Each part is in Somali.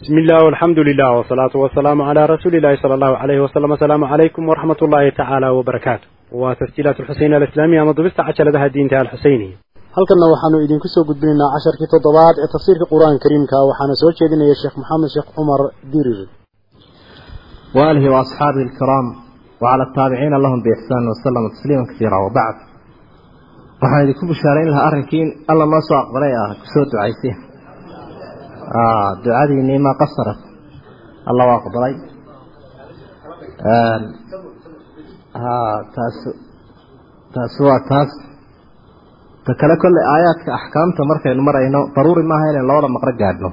bismi illah alxamdu lilah wsalaatu wasalaamu calaa rasuuli illahi sala allahu alayhi wasalam asalaamu calaykum waraxmat ullaahi tacaala wabarakaatu waa tasjiilaat alxuseyn alislaamiya ama dubista cajaladaha diinta alxuseyni halkanna waxaanu idinku soo gudbinaynaa casharkii toddobaad ee tafsiirka qur-aanka kariimka waxaana soo jeedinaya sheekh maxamed sheekh cumar dirir وآله وأصحابه الكرام وعلى التابعين لهم بإحسان وسلم تسليما كثيرا وبعد waxaan idinku bushaarayn lahaa arrinkiin alla noo soo aqbalay ah kusoo ducaysay ducadiinii ma qasarat alla waa aqbalay. Taas taasi waa taas. Ta kale kolley aayaadka axkaamta markaynu marayno daruuri maaha inaynu labada maqro gaadhno.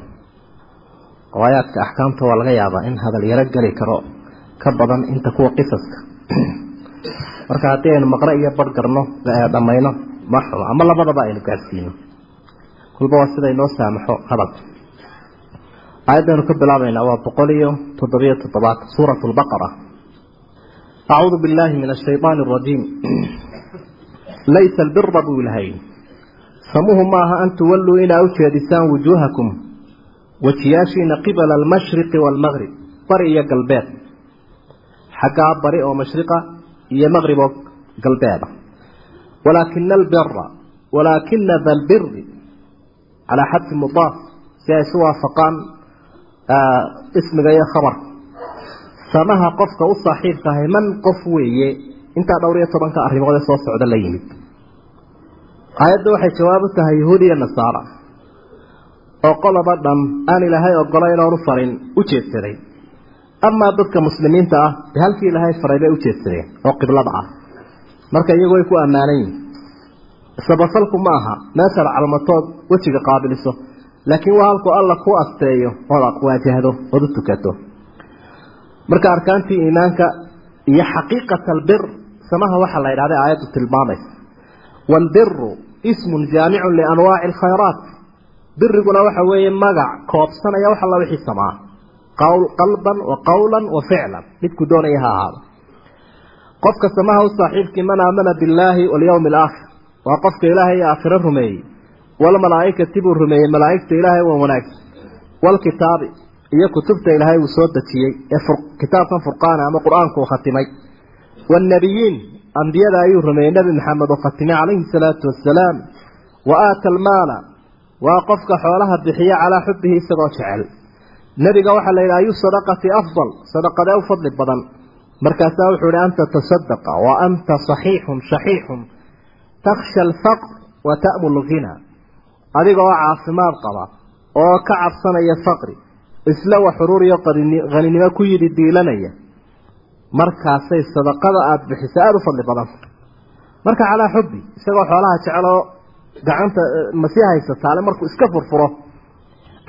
Oo aayaadka axkaamta waa laga yaabaa in hadal yaro geli karo ka badan inta kuwa qisaska. Marka haddii aynu maqro iyo bargarno dhammayno ma xumo ama labadaba aynu gaadhsiino. Kulba waa sida inoo saamaxo hadal aayadaynu ka bilaabaynaa waa boqol iyo toddobiyo toddobaad suurat lbaqara acuudu billahi min ashayطaani arajiim laysa albira buu ilahay samuhu maaha an tuwalluu inaa u jeedisaan wujuuhakum wejiyaashiina qibala almashriqi waalmaqrib bari iyo galbeed. Xaggaa bari oo mashriqa iyo maqrib oo galbeeda walaakina albira walaakina da lbiri calaa xadfi mudaaf si ay isu waafaqaan ismiga iyo khabarka samaha qofka u saaxiibka ahay man qof weeye intaa dhowr iyo tobanka arrimood ee soo socda la yimid aayadda waxay jawaab u tahay yahuud iyo nasaara oo qoloba dhan aan ilaahay ogolayn oonu farin u jeedsaday amaa dadka muslimiinta ah ee halkii ilaahay faray bay u jeedsadeen oo qiblada ah marka iyagu way ku ammaanan yihiin sabafalku ma aha meeshaad calmatood wejiga qaabiliso laakiin waa halku alla ku asteeyo ood waajahdo ood u tukato. Marka arkaantii iimaanka iyo xaqiiqat albir samaha waxaa la yidhahday aayaddu tilmaamaysa. Waalbiru ismun jaamicun lianwaaci alkhayraat biriguna waxa weeye magac koobsanaya wax alla wixii samaa. Qalban wa qawlan wa ficlan. Midku doonaya ha ahaado. Qofka samaha u saaxiibkii man aamana billaahi walyowmi alaakhir waa qofka ilaahay iyo aakhiro rumeeyey walmalaaikati buu rumeeyey malaaigta ilaahay waa wanaagsan. Walkitaabi iyo kutubta ilaahay uu soo dejiyey ee kitaabkan furqaana ama qur'aanku uu khatimay. Waannabiyiin ambiyada ayuu rumeeyey nebi maxamed oo khatimay calayhi salaatu wasalaam wa aata almaala waa qofka xoolaha bixiya calaa xubbihi isagoo jecel. Nebiga waxaa la yidhi ayu sadaqati afdal? Sadaqadee u fadli badan. Markaasaa wuxuu ihi anta tasadaqa wa anta saxiixun shaxiixun takhsha alfaqr wa ta'mul ghina adiga oo caafimaad qaba oo ka cabsanaya faqri isla wa xuruuriyo haninimo ku yidhi diilanaya. Markaasay sadaqada aada bixiso aada u fadli badan. Marka calaa xubbi isagoo xoolaha jeceloo gacanta masi haysataale markuu iska furfuro.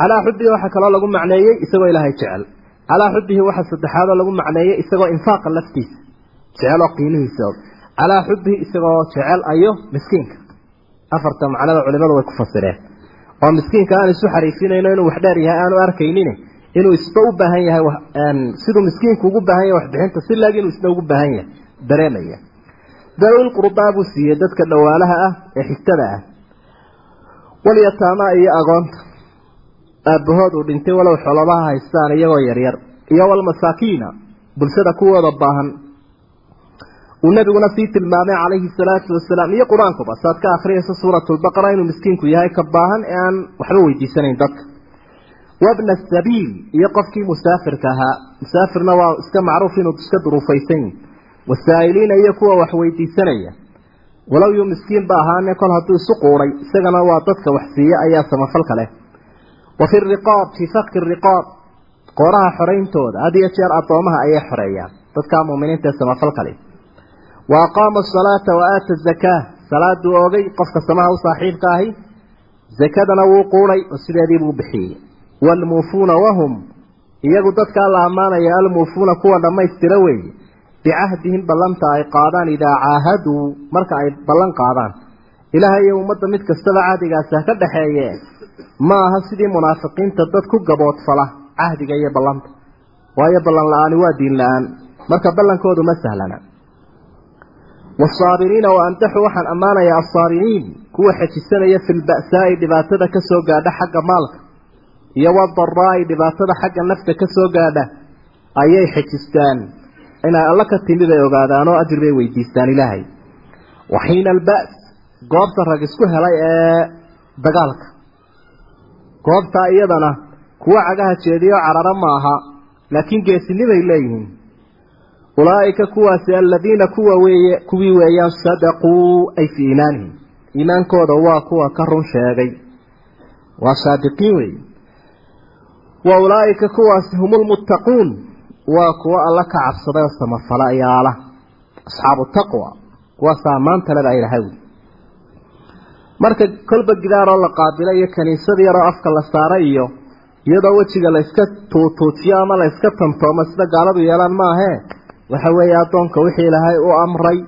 Calaa xubbihi waxaa kaloo lagu macneeyey isagoo ilaahay jecel. Calaa xubbihi waxaa saddexaadoo lagu macneeyey isagoo infaaqa laftiisa jeceloo qiimihiisa. Calaa xubbihi isagoo jecel ayo miskiinka afarta macnada culimadu way ku fasireen. Oo miskiinka aan isu xariifinayno inuu wax dheer yahay aanu arkaynin inuu isba u baahan yahay siduu miskiinku ugu baahan yahay waxbixinta si laag inuu isna ugu baahan yahay dareemaya. Dawil qurbaa buu siiyey dadka dhawaalaha ah ee xigtada ah. Walyataamaa iyo agoonta aabbahood uu dhintay walow xolobaha haystaan iyagoo yaryar. Iyo walmasaakiina bulshada kuwooda baahan uu nabiguna sii tilmaamay calayhi salaatu wasalaam iyo qur'aankuba saad ka akhriyaysa suuratulbaqara inuu miskiinku yahay ka baahan ee aan waxba weydiisanayn dadka. Wabna sabiil iyo qofkii musaafirka ahaa. Musaafirna waa iska macruuf inuu iska duruufaysan yihi wasaa'iliina iyo kuwa wax weydiisanaya. Walow yuu miskiin ba ahaane kol hadduu isu quuday isagana waa dadka wax siiya ayaa samafalka leh. Wa fi riqaab fii fakki riqaab. Qooraha xorayntooda had iyo jeer addoomaha ayay xoreeyaan. Dadkaa muuminiinta ee samafalka leh zakaa salaaduu oogay qofka samaha u saaxiibka ahi zakadana wuu quuday oo sideediibuu bixiyey waalmuufuuna wahum iyagu dadkaa la ammaanaya almuufuuna kuwa dhammaystira weeye bicahdihim ballanta ay qaadaan idaa caahaduu marka ay ballan qaadaan ilaahay iyo ummadda mid kastaba cahdigaasi ha ka dhaxeeye ma aha sidii munaafiqiinta dad ku gaboodfala cahdiga iyo ballanta waayo ballan la'aani waa diin la'aan marka ballankoodu ma sahlana wasaabiriina wa amdaxu waxaan ammaanayaa alsaabiriin kuwa xejisanaya fi lba'saa'i dhibaatada ka soo gaadha xagga maalka iyo wadaraa'i dhibaatada xagga nafta ka soo gaadha ayay xejistaan inay alla ka timid ay ogaadaan oo ajir bay weydiistaan ilaahay waxiina alba's goobta rag isku helay ee dagaalka goobtaa iyadana kuwa cagaha jeediyo cararo maaha laakiin geesinibay leeyihiin ulaa'ika kuwaasi aladiina kuwa weeye kuwii weeyaan sadaquu ay fii iimaanihim. Iimaankooda waa kuwa ka run sheegay. Waa saadiqiin weeye. Wa ulaa'ika kuwaasi hum lmuttaquun waa kuwa alla ka cabsaday oo samafalayaala. Asxaabu taqwa kuwaasaa maanta lebaa ilahay wi marka kolba gidaaroo la qaabila iyo kaniisad yaroo afka la saaray iyo iyadoo wejiga la iska tuutuujiyo ama la iska tantoomo sida gaaladu yeelaan maahee waxa weeye addoonka wixii ilaahay u amray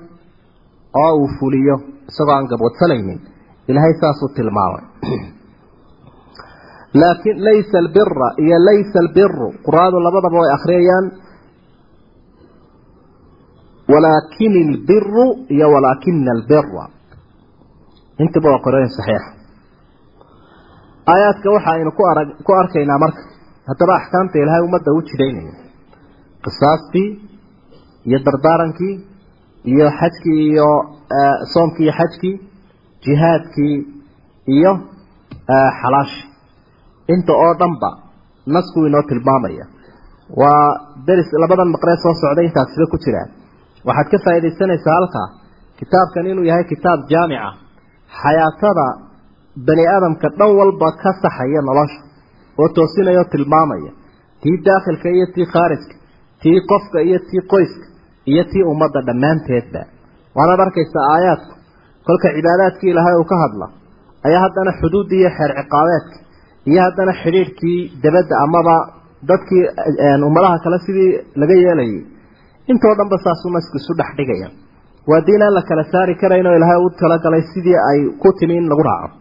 oo uu fuliyo isagoo aan gabwadsalaynin ilaahay saasuu tilmaamay. Laakiin laysa albira iyo laysa albiru qur'aadu labadaba way akhriyayaan walaakin albiru iyo walaakina albira intaba waa qorooyin saxiixa aayaadka waxa aynu ku arag ku arkaynaa marka haddaba axkaamta ilaahay ummadda u jidaynayo qisaastii iyo dardaarankii iyo xajkii iyo soomkii iyo xajkii jihaadkii iyo xalaashi. Inta oo dhanba nasku inoo tilmaamaya. Waa deris labadan maqree soo socday intaasiba ku jiraan waxaad ka faa'iidaysanaysaa halkaa kitaabkan inuu yahay kitaab jaamica xayaatada bani aadamka dhan walba ka saxaya nolosha oo toosinaya oo tilmaamaya. Tii daakhilka iyo tii khaarijka tii qofka iyo tii qoyska iyo tii ummadda dhammaanteedba. Waanaad arkaysaa aayaadku kolka cibaadaadkii ilaahay uu ka hadla ayaa haddana xuduuddii iyo xeer ciqaabeedka iyo haddana xidhiidhkii dabadda amaba dadkii ummadaha kale sidii laga yeelayay. Intoo dhanba saasuu nasku isu dhex dhigaya. Waa diin aan la kala saari karayn oo ilaahay u talagalay sidii ay ku timi in lagu raaco.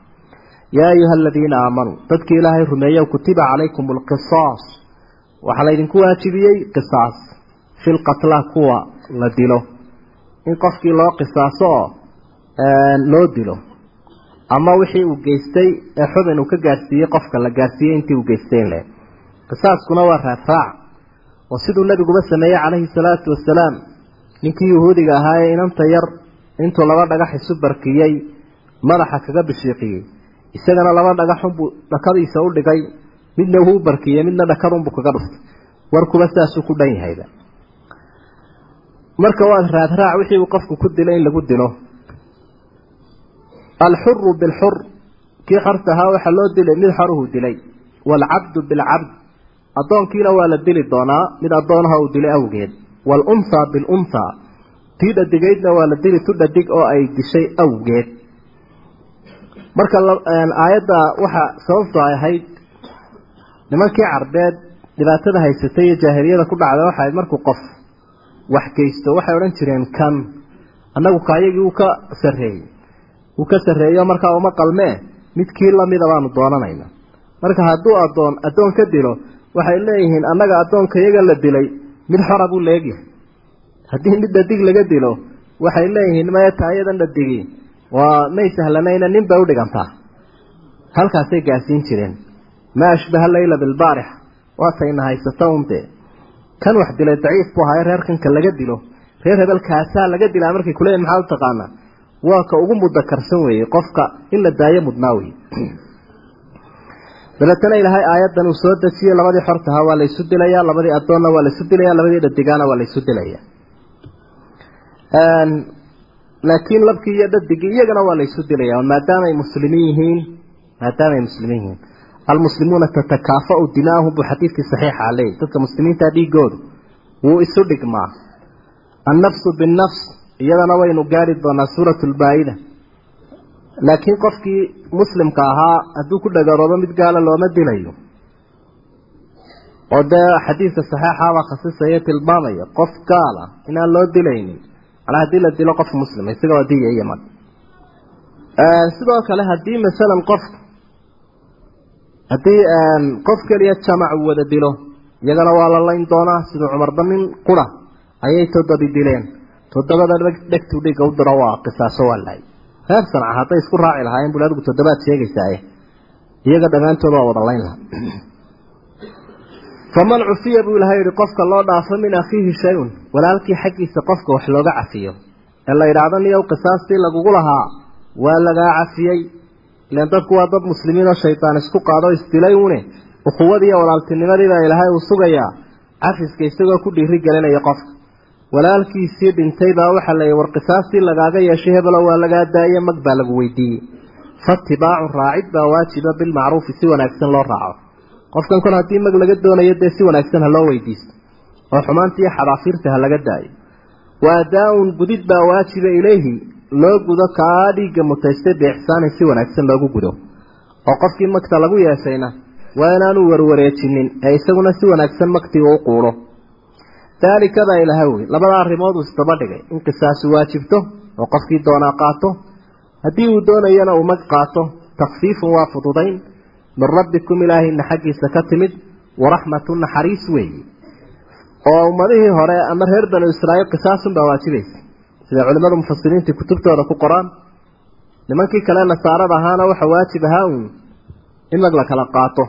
Yaa ayuha aladiina aamanuu dadkii ilaahay rumeeyow kutiba calaykum alqisaas waxaa laydinku waajibiyey qisaas. Fi lqatla kuwa la dilo. In qofkii loo qisaaso oo loo dilo. Ama wixii uu geystay ee xubin uu ka gaadhsiiyey qofka la gaadhsiiyey intii uu geystay in le qisaaskuna waa raafraac oo siduu nebiguba sameeyey calayhi salaatu wasalaam ninkii yuhuudiga ahaa ee inanta yar intuu laba dhagax isu barkiyey madaxa kaga bishiiqiyey. Isagana laba dhagaxunbuu dhakadiisa u dhigay midna wuu barkiyey midna dhakadunbuu kaga dhuftay warkuba saasuu ku dhan yahayba marka waa raadraac wixii uu qofku ku dilay in lagu dilo. Alxuru bilxur kii xorta ahaa waxaa loo dilay mid xoruhu dilay. Waalcabdu bilcabd addoonkiina waa la dili doonaa mid addoonaha uu dilay awgeed. Waalunhaa bilunhaa tii dhadigaydna waa la dili tu dhadig oo ay dishay awgeed. Marka aayadda waxa sababtu ay ahayd nimankii carbeed dhibaatada haysatay iyo jaahiliyada ku dhacda waxay ahayd markuu qof wax geysto waxay odhan jireen kan annagu kaayagii uu ka sarreeyey. Uu ka sarreeyo markaa uma qalmee mid kii lamida baanu doonanayna. Marka hadduu addoon addoon ka dilo waxay leeyihiin annaga addoonka iyaga la dilay mid xora buu leegyahay haddii mid dhadig laga dilo waxay leeyihiin maya taayadan dhadigi waa may sahlanayna nin bay udhigantaa halkaasay gaarsiin jireen. Maa ashbaha leyla bilbaarix waatayna haysata unde kan wax dilay daciif buu ahaay reerkanka laga dilo. Reer hebelkaasaa laga dilaa markay kuleeyihin maxaa u taqaanaa? Waa ka ugu mudakarsan weeye qofka in la daayo mudnaa wey dabeetana ilaahay aayaddan uu soo dejiyey labadii xortaha waa laysu dilayaa labadii addoonna waa laysu dilaya labadii dhadigaana waa laysu dilaya laakiin labkii iyo dhadigii iyagana waa laysu dilaya maadaamay muslimiin yihiin maadaamay muslimiin yihiin almuslimuuna tatakaafau dimaahum buu xadiidkii saxiixa leeyay dadka muslimiinta dhiigoodu wuu isu dhigmaa. Annafsu binnafs iyadana waynu gaari doonaa suuratu lbaa'ida laakiin qofkii muslimka ahaa hadduu ku dhagaroobo mid gaala looma dilayo. Oo dee xadiidka saxiixabaa khasisaya tilmaamaya qof gaala inaan loo dilaynin. Manaa haddii la dilo qof muslima isaga waa diya iyo sidoo kale haddii masalan qofka haddii qof keliya jamac wada dilo iyagana waa la layn doonaa siduu cumarba nin qura ayay toddobi dileen. Toddobada dhegtu dhiga u diro waa qisaaso waa lahay reer sanca hadday isku raaci lahaayeen bul adigu toddobaad sheegaysaaye iyaga dhammaantood waa wada layn lahaa. Faman cufiya buu ilahay yihi qofka loo dhaafo min akhiihi shay-un walaalkii xaggiisa qofka wax looga cafiyo. Ee la yidhaahdo niyow qisaastii lagugu lahaa waa lagaa cafiyey ilan dadku waa dad muslimiin oo shaydaan isku qaado isdilay une ukhuwadii iyo walaaltinimadiibaa ilaahay uu sugayaa. Cafiska isagoo ku dhiiri gelinaya qofka. Walaalkiisii dhintay baa waxaa la war qisaastii lagaaga yeeshay hebelo waa lagaa daaye mag baa lagu weydiiyey. Faatibaacu raacid baa waajiba bilmacruufi si wanaagsan loo raaco. Qofkan kol haddii mag laga doonayo dee si wanaagsan ha loo weydiisto. Oo xumaanta iyo xadaafiirta ha laga daayo wa adaa-un gudid baa waajiba ilayhi loo gudo kaa dhiigga mutaystay biixsaanin si wanaagsan loogu gudo. Oo qofkii magta lagu yeeshayna waa inaanu warwareejinin ee isaguna si wanaagsan magtiga u quulo daalika baa ilaha wey labada arrimood uu isdaba dhigay. In qisaasu waajibto oo qofkii doonaa qaato. Haddii uu doonayana uu mag qaato takfiifun waa fududayn. Min rabbikum ilaahina xaggiisa ka timid waraxmatu naxariis weeyi oo ummadihii hore ama reer banu israa'iil qisaasun baa waajibaysa sida culimmadu mufasiriintii kutubtooda ku qoraan nimankii kale nasaarada ahaana waxa waajib ahaa uun in mag la kala qaato.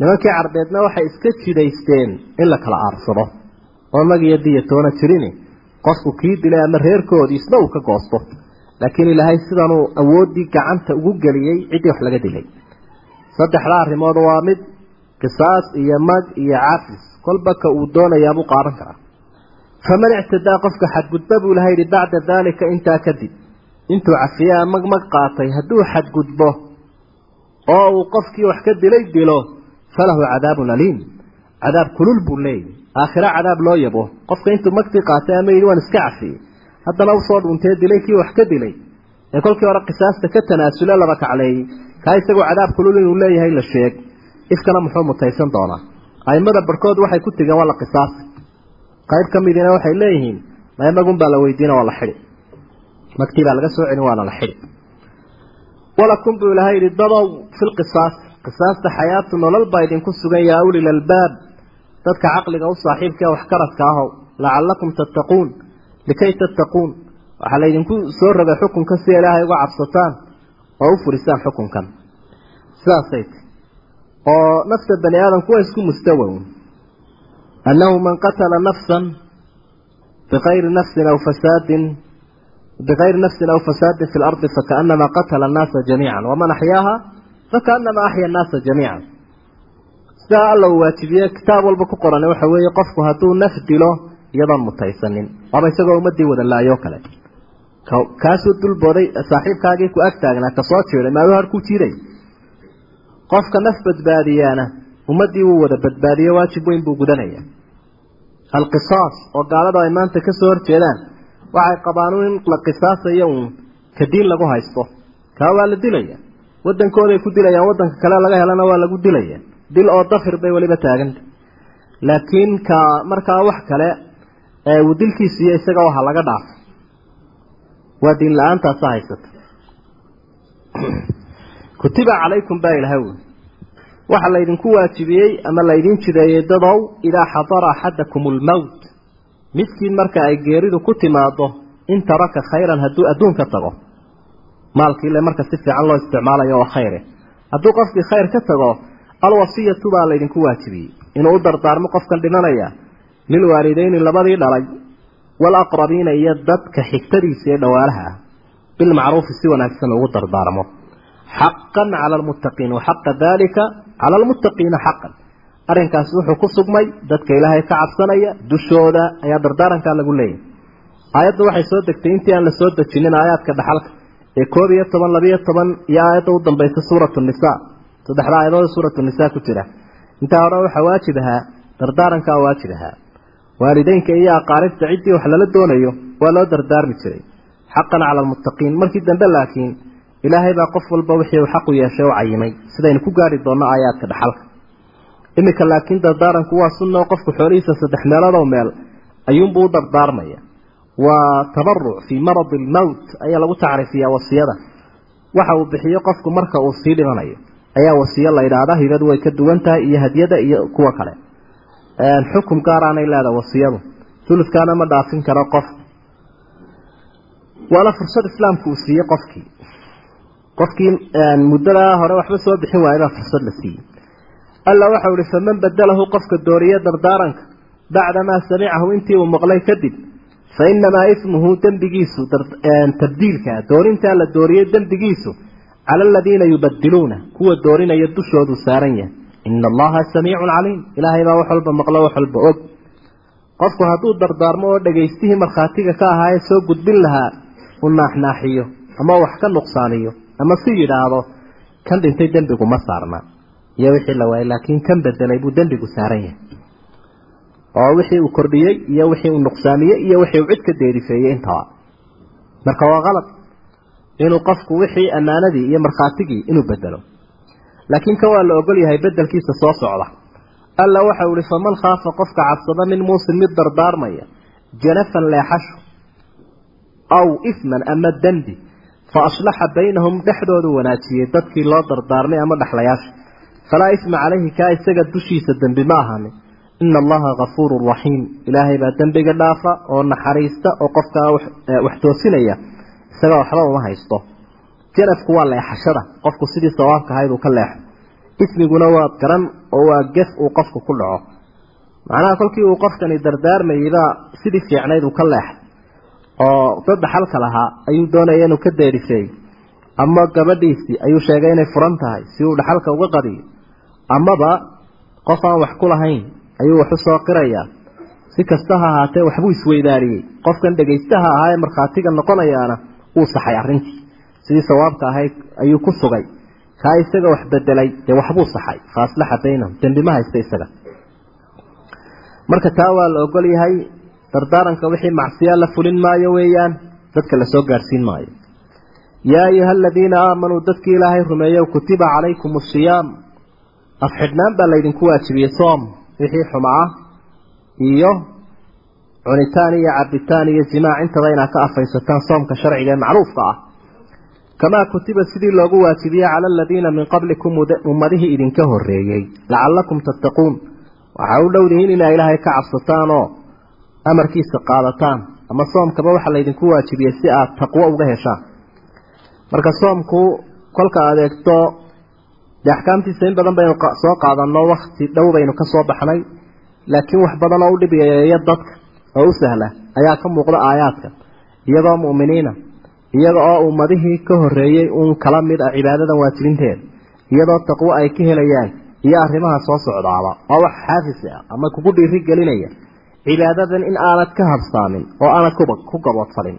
Nimankii carbeedna waxay iska jidaysteen in la kala aarsado. Oo mag iyo diyatoona jirin qofku kii dilay ama reerkoodii isna uu ka goosto. Laakiin ilaahay sidanuu awooddii gacanta ugu geliyey ciddii wax laga dilay. Saddexda arrimood waa mid qisaas iyo mag iyo cafis kolba ka uu doonayaabuu qaadan karaa. Faman ictadaa qofka xadgudba buu ilahay yihi bacda daalika intaa kadib. Intuu cafiyaa mag mag qaatay hadduu xadgudbo oo uu qofkii wax ka dilay dilo falahu cadaabun aliim. Cadaab kulul buu leeyahy aakhira cadaab loo yabo. Qofka intuu magtii qaatay ama yidhi waan iska cafiyey. Haddana u soo dhuuntee dilay kii wax ka dilay. Ee kolkii hore qisaasta ka tanaasule laba kacleeyey kaa isagoo cadaab kulul inuu leeyahay la sheeg. Ifkana muxuu mutaysan doonaa aimada barhkood waxay ku tegeen waa la qisaasi qayb ka midina waxay leeyihiin maymagun baa la weydiina waa la xidi magtii baa laga soo celin waana la xidi walakum buu ilahay yihi dadow filqisaas qisaasta xayaatu nolol baa idinku sugan yaa ulil albaab dadka caqliga u saaxiibka ee waxkaradka ahow lacallakum tattaquun. Likay tattaquun. Waxaa laydinku soo rogay xukunka si ilaahay uga cabsataan oo u furisaan xukunkan. Sidaasay ti oo nafta bani aadamku waa isku mustawown annahu man qatala nafsan bikayri nafsin aw fasaadin bikayri nafsin aw fasaadin fi lardi fakaanamaa qatala annaasa jamiican waman axyaaha fakaanamaa axya annaasa jamiican sidaa alla uu waajibiye kitaab walba ku qoran waxa weeye qofku hadduu naf dilo iyadoon mutaysanin. Waaba isagoo ummadii wada laayoo kale. Kaasuu dulbooday saaxiibkaagii ku ag taagnaa ka soo jiiday maadu har ku qofka naf badbaadiyaana ummadii wuu wada badbaadiye waajib weyn buu gudanaya. Alqisaas oo gaalada ay maanta ka soo horjeedaan waxay qabaan in la qisaasayo uun ka diin lagu haysto. Kaa waa la dilaya. Wadankooday ku dilayaan wadanka kale laga helana waa lagu dilaya. Dil oo dafir bay weliba taaganta laakiin ka markaa wax kale uu dilkiisiiyo isaga waha laga dhaafo waa diin la'aantaasa haysata kutiba calaykum baa ilahay wy waxaa laydinku waajibiyey ama laydin jideeyey dadow idaa xadara axadakum almowt midkiin marka ay geeridu ku timaado in taraka khayran hadduu adduunka tago. Maalkii marka si fiican loo isticmaalayo oo khayre. Hadduu qofkii khayr ka tago alwasiyatu baa laydinku waajibiyey. Inuu u dardaarmo qofkan dhimanaya lilwaalideyni labadii dhalay waalaqrabiina iyo dadka xigtadiisa ee dhawaalaha ah. Bilmacruufi si wanaagsan ugu dardaarmo xaqan cala almuttaqiin waxaqa dalika cala almuttaqiina xaqan. Arrinkaasi wuxuu ku sugmay dadka ilaahay ka cabsanaya dushooda ayaa dardaarankaa lagu leeyahay aayadda waxay soo degtay intii aan la soo dejinin aayaadka dhaxalka ee koob iyo toban labiyo toban iyo aayadda u dambaysa suuratu nisa saddexda aayadood suuratu nisa ku jira. Intaa hore waxaa waajib ahaa dardaarankaa waajib ahaa. Waalideynka iyo aqaaribta ciddii wax lala doonayo waa loo dardaarmi jiray. Xaqan cala almuttaqiin markii dambe laakiin ilaahay baa qof walba wixii uu xaqu yeeshay u cayimay. Sidaynu ku gaari doonno aayaadka dhaxalka. Iminka laakiin dardaaranku waa sunna oo qofku xoolihiisa saddex meeloodoo meel ayuunbuu u dardaarmaya. Waa tabaruc fii maradi almowt ayaa lagu tacriifiyaa wasiyada. Waxa uu bixiyo qofku marka uu sii dhimanayo ayaa wasiyo la yidhaahdaa hibadu way ka duwan tahay iyo hadyada iyo kuwa kale. Xukum gaaraanay leedahay wasiyadu. Suludkaana ma dhaafin karo qof. Waana fursad islaamku uu siiyey qofkii qofkii muddadaa hore waxba soo bixin waaya baa fursad la siiyey. Alla waxau ihi faman badalahu qofka dooriye dardaaranka bacdamaa samicahu intii uu maqlay kadib fa inamaa ismuhu dembigiisu tabdiilka doorintaa la dooriyey dembigiisu cala aladiina yubadiluuna kuwa doorinaya dushoodu saaran yahay. Ina allaha samiicun caliim. Ilaahay baa wax walba maqlo wax walba og. Qofku hadduu dardaarmo oo dhegaystihii markhaatiga ka ahaa ee soo gudbin lahaa u naaxnaaxiyo ama wax ka nuqsaaniyo ama si yidhaahdo kan dhintay dembigu ma saarna. Iyo wixii la waayay laakiin kan bedelay buu dembigu saaran yahay. Oo wixii uu kordhiyey iyo wixii uu nuqsaamiyey iyo wixii uu cid ka deerifeeyey intaba marka waa qalad. Inuu qofku wixii ammaanadii iyo markhaatigii inuu bedelo laakiin kan waa la ogol yahay bedelkiisa soo socda. Alla waxau ihi faman khaafa qofka cabsada min muusin mid dardaarmaya janafan leexasho aw isman ama dembi fa aslaxa baynahum dhexdoodu wanaajiyey dadkii loo dardaarmay ama dhexlayaasha falaa isma calayhi kaa isaga dushiisa dembi ma ahaanin ina allaha kafuurun raxiim ilaahay baa dembiga dhaafa oo naxariista oo qofkaa wax toosinaya isaga waxba uma haysto janafku waa leexashada qofku sidii sawaabka ahayd uu ka leexo ismiguna waa garan oo waa gef uu qofku ku dhaco macnaha kolkii uu qofkani dardaarmayeybaa sidii fiicnayd uu ka leexay oo dad dhaxalka lahaa ayuu doonaya inuu ka deerifeeyo ama gabadhiisii ayuu sheegay inay furan tahay si uu dhaxalka uga qadiyo. Amaba qof aan wax ku lahayn ayuu wax u soo qirayaa si kasta ha ahaatee waxbuu isweydaariyey qofkan dhegaystaha ahaa ee markhaatiga noqonayaana uu saxay arrintii. Sidii sawaabka ahayd ayuu ku sugay. Kaa isaga wax bedelay dee waxbuu saxay. Fa aslaxa baynahum dembi ma haysta isaga. Marka taa waa la ogol yahay dardaaranka wixii macsiya la fulin maayo weeyaan dadka la soo gaadhsiin maayo. Yaa ayuha aladiina aamanuu dadkii ilaahay rumeeyow kutiba calaykum asiyaam afxidhnaan baa laydinku waajibiyey soom wixii xuma ah iyo cunitaan iyo cabitaan iyo jimaac intaba inaad ka afaysataan soomka sharciga ee macruufka ah. Kamaa kutiba sidii loogu waajibiyey cala aladiina min qablikum ummadihii idinka horeeyey lacallakum tattaquun. Waxaa u dhowdihiin inaa ilaahay ka cabsataan oo amarkiisa qaadataan. Ama soomkaba waxaa laydinku waajibiyey si aad taqwo uga heshaan. Marka soomku kolka aad eegto dee axkaamtiisa in badan baynu soo qaadanno wakti dhow baynu ka soo baxnay. Laakiin wax badan oo u dhibiyeeya dadka oo u sahla ayaa ka muuqda aayaadka. Iyagoo mu'miniina iyaga oo ummadihii ka horeeyey uun kala mid ah cibaadadan waajibinteeda iyadoo taqwo ay ka helayaan iyo arrimaha soo socdaaba. Waa wax xaafis ah ama kugu dhiiri gelinaya cibaadadan in aanad ka habsaamin oo aanad ku gaboodfalin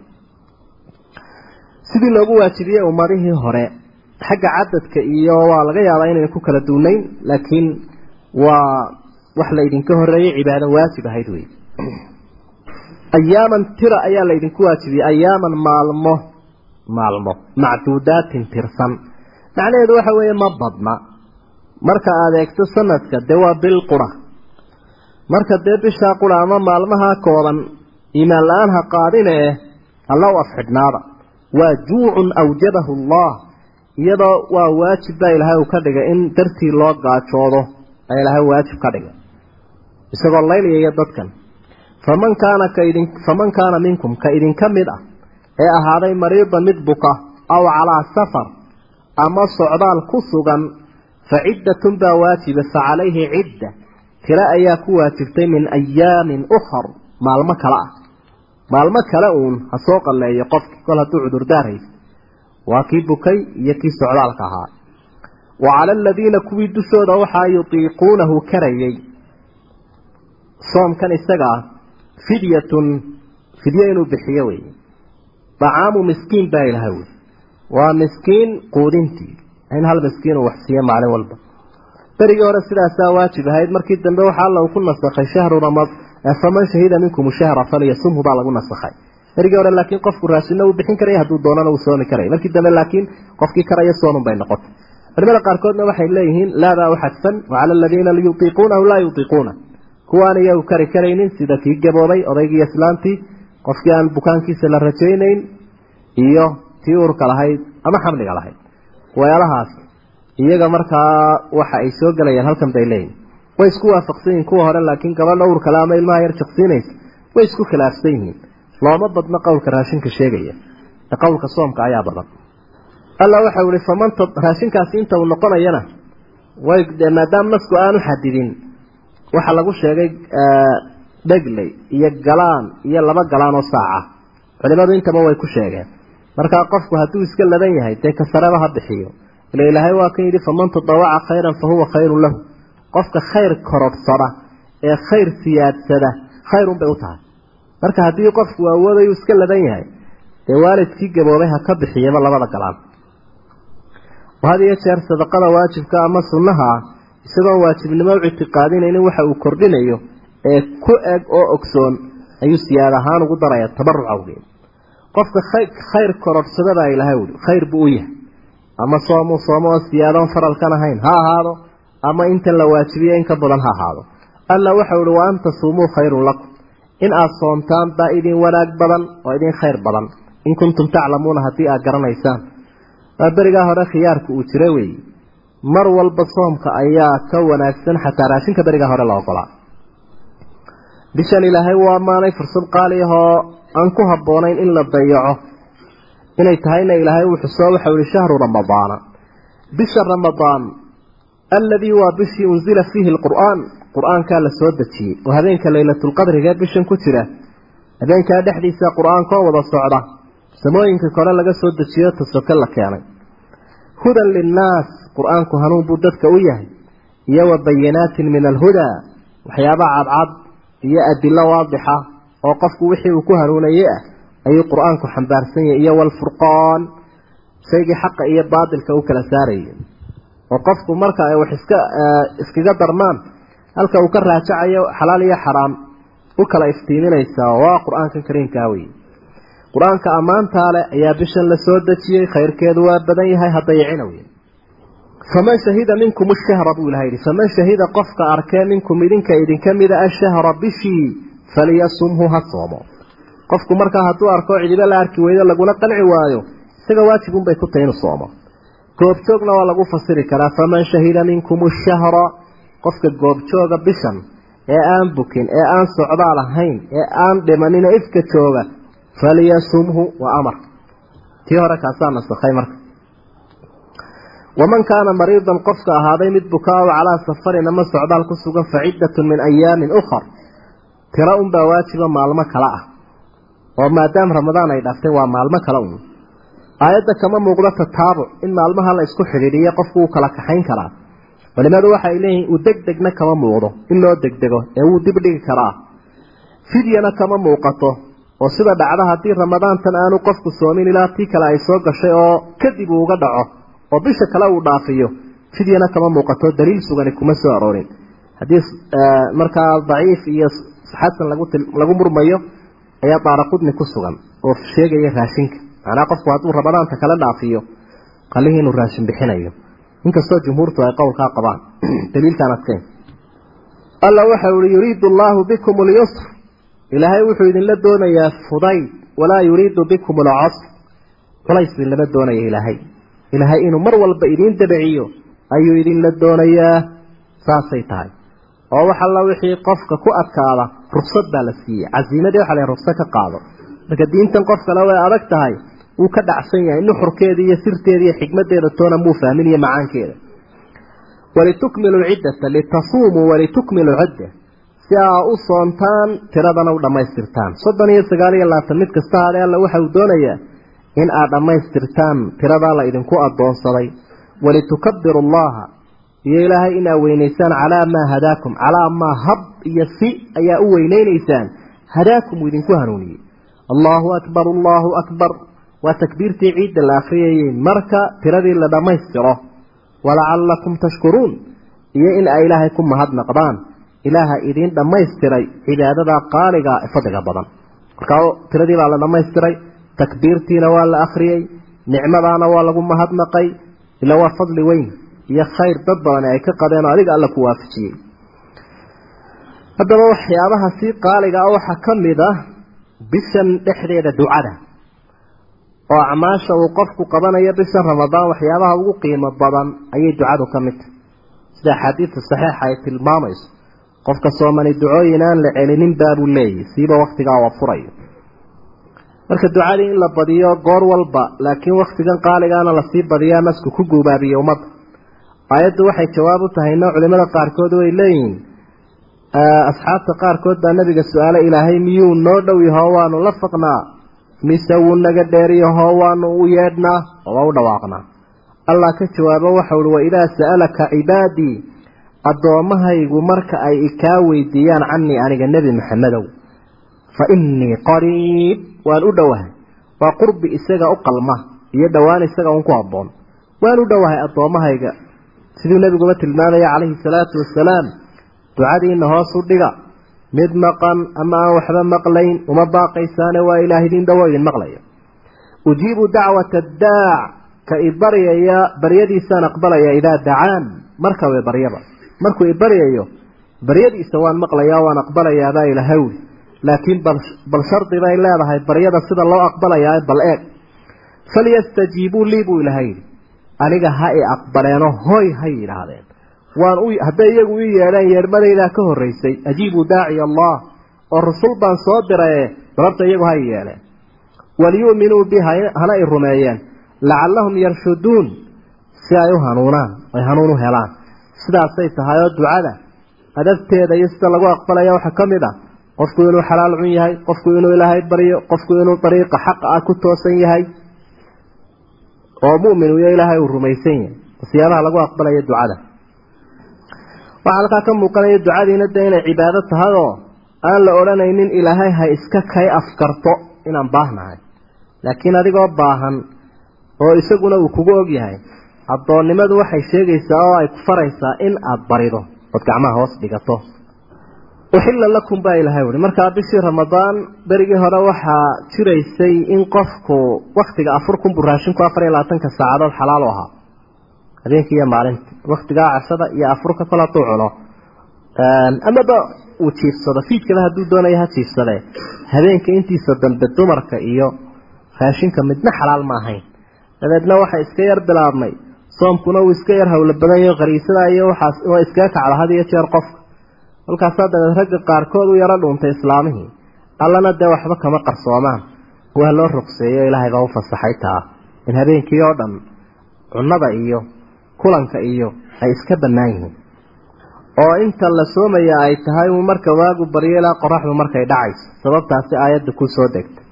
sidii loogu waajibiyey ummadihii hore xagga cadadka iyo waa laga yaabaa inayna ku kala duunayn laakiin waa wax laydinka horeeyey cibaado waajib ahayd wey ayaaman tira ayaa laydinku waajibiyey ayaaman maalmo maalmo macduudaatin tirsan. Macnaheedu waxa weeye ma badna. Marka aada eegto sanadka dee waa bil qura marka dee bishaa qura ama maalmaha kooban iimaan la'aan ha qaadine alla u afxidhnaada waa juucun awjabahu allah iyadoo waa waajib baa ilaahay uu ka dhigay in dartii loo gaajoodo a ilaahay waajib ka dhigay. Isagoo layliyaya dadkan. Faman kaana kaidin faman kaana minkum ka idinka mid ah ee ahaaday mariidan mid buka aw calaa safar ama socdaal ku sugan fa ciddatun baa waajiba fa calayhi cidda tiro ayaa ku waajibtay min ayaamin ukhar maalmo kale ah. Maalmo kale uun ha soo qalleeyo qofki kol hadduu cudurdaar haysa waa kii bukay iyo kii socdaalka ahaa. Wa cala aladiina kuwii dushooda waxaa yutiiquunahu karayay. Soomkan isaga ah fidyatun fidyo inuu bixiyo wey dacaamu miskiin baa ilaha wey waa miskiin quudintii. In hal miskiin uu wax siiyo maalin walba berigii hore sidaasaa waajib ahayd. Markii dambe waxaa alla uu ku nasakhay shahru ramad faman shahida minkum shahra falyasumhu baa lagu nasakhay. Berigii hore laakiin qofku raashinna uu bixin karaya hadduu doonana uu soomi karaya markii dambe laakiin qofkii karaya soonun bay noqotay. Culimada qaarkoodna waxay leeyihiin laadaa u xadfan wacala aladiina yutiiquunahu laa yutiiquuna. Kuwaan iyagu kari karaynin sida kii gaboobay odaygii islaantii qofkii aan bukaankiisa la rajaynayn iyo tii urka lahayd ama xamliga lahayd. Weelahaas iyaga markaa waxa ay soo gelayaan halkan bay leeyihiin way isku waafaqsan yihiin kuwa hore laakiin gabadha urkale ama ilmaha yar jaqsiinaysa way isku khilaafsan yihiin. Looma badno qowlka raashinka sheegaya. Ee qowlka soomka ayaa badan. Alla waxau ihi faman raashinkaasi inta uu noqonayana way dee maadaama nasku aanu xadidin waxaa lagu sheegay dhegley iyo galaan iyo laba galaan oo saaca. Culimadu intaba way ku sheegeen. Markaa qofku hadduu iska ladan yahay dee kasareba ha bixiyo ila ilaahay waa kan yidhi faman tadawaca khayran fa huwa khayrun lahu. Qofka khayr korodhsada ee khayr siyaadsada khayrun bay u tahay. Marka haddii qofku awoodayu iska ladan yahay dee waalidkii gaboobay ha ka bixiyaba labada galaan had iyo jeer sadaqada waajibka ama sunnaha ah isagoon waajibnimo u waxa uu kordhinayo ee ku eg oo ogsoon ayuu siyaad ahaan ugu daraya tabaruc awgeed. Qofka khayr korodhsada baa ilahay ui khayr buu u yahay ama soomuu soomo oo siyaadoon faralkan ahayn. Ha ahaado. Ama intan la waajibiyo in ka badan ha ahaado. Alla waxau ihi wa an tasuumuu khayrun lakum. In aada soomtaan baa idin wanaag badan oo idin khayr badan. In kuntum taclamuuna haddii aad garanaysaan. Waa berigaa hore khiyaarku uu jira weeye mar walba soomka ayaa ka wanaagsan xataa raashinka berigaa hore la ogolaa. Bishan ilaahay uu ammaanay fursad qaali ahoo aan ku habboonayn in la dayaco inay tahayna ilaahay uu xuso waxau ihi shahru ramadaana bisha ramadaan alladii waa bishii unzila fiihi alqur'aan. Qur'aankaa la soo dejiyey. Oo habeenka laylatulqadrigee bishan ku jira. Habeenkaa dhexdiisa qur'aankoo wada socda. Samooyinka kore laga soo dejiyo tasoke la keenay. Hudan linnaas. Qur'aanku hanuun buu dadka u yahay. Iyo wa bayinaatin min alhudaa waxyaabaha cadcad iyo adilo waadixa oo qofku wixii uu ku hanuunayey ah ayuu qur'aanku xambaarsan yahay iyo walfurqaan shaygii xaqa iyo baadilka u kala saarayay. Oo qofku marka ay wax iska iskaga darmaan halka uu ka raajacayo xalaal iyo xaraam u kala iftiiminaysaa waa qur'aankan kariimkaa wey qur'aanka ammaantaa leh ayaa bishan la soo dejiyey khayrkeedu waa badan yahay haddayicina wey faman shahida minkum ashahra buu ilaha yidhi faman shahida qofka arkee minkum idinka idinka mida ashahra bishii faliyasumhu ha soomo qofku markaa hadduu arko cidiba la arki weydo laguna qanci waayo isaga waajibunbay ku tahay inuu soomo goobjoogna waa lagu fasiri karaa faman shahida minkum ashahra qofka goobjooga bishan ee aan bukin ee aan socdaal ahayn ee aan dhimanina ifka jooga faliyasumhu waa amar. Tii hore kaasaa nasakhay marka. Waman kaana mariidan qofka ahaaday mid bukaa-o calaa safarin ama socdaal ku sugan fa ciddatun min ayaamin ukhar tiro unbaa waajiba maalmo kale ah oo maadaama ramadaan ay dhaaftay waa maalmo kale un aayadda kama muuqdo tataabuc in maalmaha la isku xidhiidhiyo qofku uu kala kaxayn karaa. Culimadu waxay leeyihiin uu degdegna kama muuqdo in loo degdego ee wuu dib dhigi karaa. Fidyana kama muuqato oo sida dhacda haddii ramadaantan aanu qofku soomin ilaa tii kale ay soo gashay oo kadib uu uga dhaco oo bisha kale uu dhaafiyo fidyana kama muuqato daliil sugani kuma soo aroorin. Haddii markaa daciif iyo xasan lagu murmayo ayaa daaraqudni ku sugan oo sheegaya raashinka. Macnaa qofku hadduu ramadaanta kale dhaafiyo qalihii inuu raashin bixinayo. Inkastoo jumhuurtu ay qowlkaa qabaan daliilkaan adkeyn. Alla waxau ihi yuriidu allaahu bikum alyusr. Ilaahay wuxuu idinla doonayaa fudayd walaa yuriidu bikum alcasr culays idinlama doonaya ilaahay. Ilaahay inuu mar walba idiin dabiciyo ayuu idinla doonayaa. Saasay tahay. Oo wax alla wixii qofka ku adkaada rugsad baa la siiyey. Casiimadii waxa la rugsad ka qaado. Marka diintan qof kale way adag tahay wuu ka dhacsan yahay nuxurkeeda iyo sirteeda iyo xikmadeeda toona muu fahmin iyo macaankeeda. Walitukmilu ciddata litasuumuu walitukmilu cidda si aa u soontaan tiradana u dhammaystirtaan. Soddon iyo sagaal iyo labaatan mid kasta hade alla waxa uu doonayaa in aad dhammaystirtaan tiradaa la idinku addoonsaday walitukabiru allaha iyo ilaahay inaa weynaysaan calaa maa hadaakum calaa maa hab iyo si ayaa u weyneynaysaan hadaakum uu idinku hanuuniyey. Allahu akbar allahu akbar. Waa takbiirtii ciidda la akhriyayey marka tiradii la dhammaystiro walacalakum tashkuruun. Iyo in ay ilaahay ku mahadnaqdaan ilaaha idiin dhammaystiray cibaadadaa qaaliga fadliga badan. Markaa tiradii baa la dhammaystiray takbiirtiina waa la akhriyey nicmadaana waa lagu mahadnaqay ila waa fadli weyn iyo khayr dad badan ay ka qadeen oo adiga alla ku waafajiyey. Haddaba waxyaabaha sii qaaliga ah waxaa ka mid ah bishan dhexdeeda ducada oo acmaasha uu qofku qabanayo bisha ramadaan waxyaabaha ugu qiimo badan ayay ducadu ka mid tahay. Sida axaadiidta saxiixa ay tilmaamayso qofka soomani ducooyin aan la celinin baabuu leeyahy siiba waktigaa waa furayo. Marka ducadii in la badiyo goor walba laakiin waktigan qaaligaana la sii badiyaa masku ku guubaabiye ummadda aayaddu waxay jawaab u tahayno culimada qaarkood way leeyihiin. Asxaabta qaarkood baa nabiga su'aale ilaahay miyuu noo dhow yahoo waanu la faqnaa. Mise wuu naga dheeriyahoo waanu u yeedhnaa? Oo waa u dhawaaqnaa. Allah ka jawaabo waxau uhi waidaa sa'alaka cibaadii addoommahaygu marka ay ikaa weydiiyaan canii aniga nebi maxamedow fa innii qariib. Waan u dhowahay waa qurbi isaga u qalma iyo dhowaan isaga un ku habboon. Waan u dhowahay addoommahayga siduu nebiguba tilmaamaya calayhi salaatu wasalaam ducadiina hoos u dhiga mid maqan ama aan waxba maqlayn uma baaqaysaane waa ilaah idin dhowo idin maqlaya ujiibu dacwata addaac ka ibaryaya baryadiisaan aqbalaya idaa dacaan marka way baryaba. Markuu ibaryayo baryadiisa waan maqlayaa waan aqbalayaabaa ilaahawli laakiin bal shardi bay leedahay baryada sida loo aqbalayaa bal eeg. Falyastajiibuu lii buu ilaha yidhi aniga ha i aqbaleeno hoy hay yidhaahdeen. Waan u hadday iyagu ii yeedheen yeedhmadaydaa ka horraysay. Ajiibuu daaciya allah oo rasul baan soo diraye dababta iyagu ha i yeeleen waliyu'minuu bi hana i rumeeyeen. Lacallahum yarshuduun si ay u hanuunaan ay hanuun u helaan. Sidaasay tahay oo ducada. Adabteeda iyo sida lagu aqbalaya waxaa ka mid ah. Qofku inuu xalaal cun yahay qofku inuu ilaahay baryo qofku inuu dariiqa xaqa ah ku toosan yahay oo mu'min iyo ilaahay uu rumaysan yahay. Siyaabaha lagu aqbalayo ducada. Waxaa halkaa ka muuqanaya ducadiina dee inay cibaado tahay oo aan la odhanaynin ilaahay ha iska kay afkarto inaan baahnahay. Laakiin adigoo baahan oo isaguna uu kugu og yahay addoonnimadu waxay sheegaysaa oo ay ku faraysaa in aada barido ood gacmaha hoos dhigato uxilla lakum baa ilahay uhi. Markaa bishii ramadaan berigii hore waxaa jiraysay in qofku waktiga afur kun buu raashinku afar iyo labaatanka saacadood xalaal u ahaa. Habeenkii iyo maalintii. Waktigaa cashada iyo afurka kol hadduu cuno. Amaba uu jiifsado. Fiidkaba hadduu doonayo ha jiifsadee habeenka intiisa dambe dumarka iyo raashinka midna xalaal ma ahayn. Dabeedna waxa iska yar bilaabmay. Soomkuna uu iska yar hawlo badan yaho qariisada iyo waxaas waa iskaga kacda had iyo jeer qofka halkaasaa dabeed ragga qaarkood u yaro dhuuntay islaamihii allana dee waxba kama qarsoomaan. Waa loo ruqseeyo ilaahay baa u fasaxay taa. In habeenkii oo dhan cunnada iyo kulanka iyo ay iska bannaan yihiin. Oo inta la soomaya ay tahay uu marka waagu baryo ilaa qoraxdu markay dhacayso. Sababtaasi aayadda ku soo degtay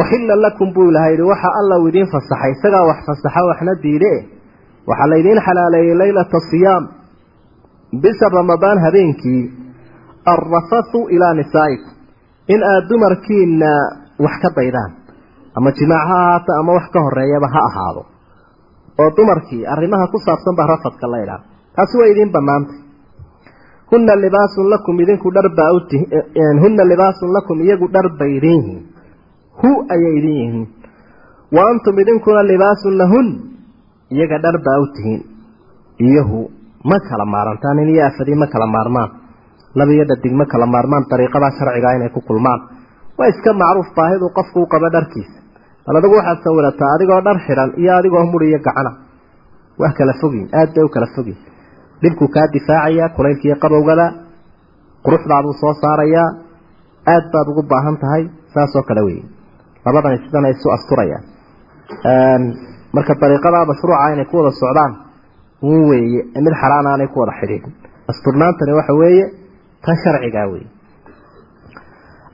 uxilla lakum buu ilahay yihi waxa alla uu idiin fasaxay. Isagaa wax fasaxa waxna diide waxaa laydiin xalaaleeyey laylata siyaam bisha ramadaan habeenkii alrafathu ilaa nisaa'ikum. In aada dumarkiina wax ka daydaan ama jimaac ha ahaato ama wax ka horeeyaba ha ahaado oo dumarkii arrimaha ku saabsan baa rafadka la idhaha taasi way idiin bannaantay hunna libaasun lakum idinku dharbaa hunna libaasun lakum iyagu dhar bay idin yihiin. Hu ayay idin yihiin. Wa antum idinkuna libaasun lahun iyaga dhar baa u tihiin. Iyo hu ma kala maarantaan in iyo afadii ma kala maarmaan. Laba dhadig ma kala maarmaan dariiqadaa sharcigaa inay ku kulmaan. Waa iska macruuf baahidu qofku u qabo dharkiisa bal adigu waxaad sawirataa adigoo dhar xidhan iyo adigoo mudh iyo gacana. Waa kala fogyin aad bay u kala fogyin dhibkuu kaa difaacayaa kulaylkiiyo qabowgada quruxdaaduu soo saarayaa aad baad ugu baahan tahay saasoo kale wey labadani sidana isu asturayaan. Marka dariiqadaa mashruuca inay ku wada socdaan weeye mid xaraan aanay ku wada xidhiidhin. Asturnaantani waxa weeye tan sharcigaa weeye.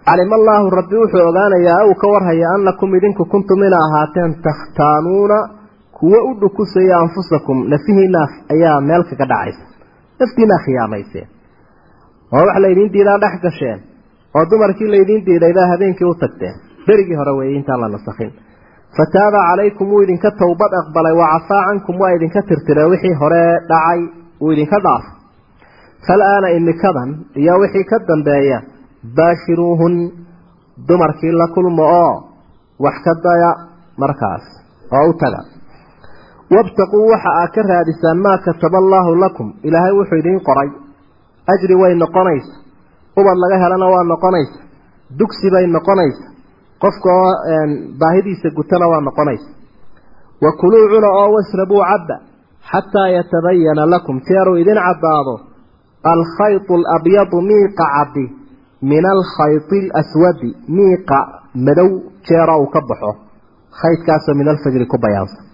Calima allaahu rabbi wuxuu ogaanayaa uu ka warhaya annakum idinku kuntum ina ahaateen takhtaanuuna kuwo u dhukusaya anfusakum nafihiina ayaa meel kaga dhacaysa naftiinaa khiyaamayseen oo wax laydiin diidaa dhex gasheen oo dumarkii laydiin diidaybaa habeenkii u tagteen. Berigii hore weeye intaan la nasakhin fataaba calaykum wuu idinka towbad aqbalay wacafaa cankum waa idinka tirtire wixii hore dhacay wuu idinka dhaafay fal-aana imikadan iyo wixii ka dambeeya baashiruuhun dumarkii la kulmo oo wax ka daya markaas oo u taga. Wabtaquu waxa aad ka raadisaan maa kataba allaahu lakum ilaahay wuxuu idiin qoray. Ajri way noqonaysa ubad laga helana waa noqonaysa dugsi bay noqonaysa qofka oo baahidiisa gutana waa noqonaysa. Wa kuluu cuna oo washrabuu cabba xataa yatabayana lakum. Jeeruu idin caddaado alkhaytu alabyadu miiqa caddi min alkhayti alaswadi miiqa madow jeera uu ka baxo. Khaydkaasoo min alfajri ku bayaansan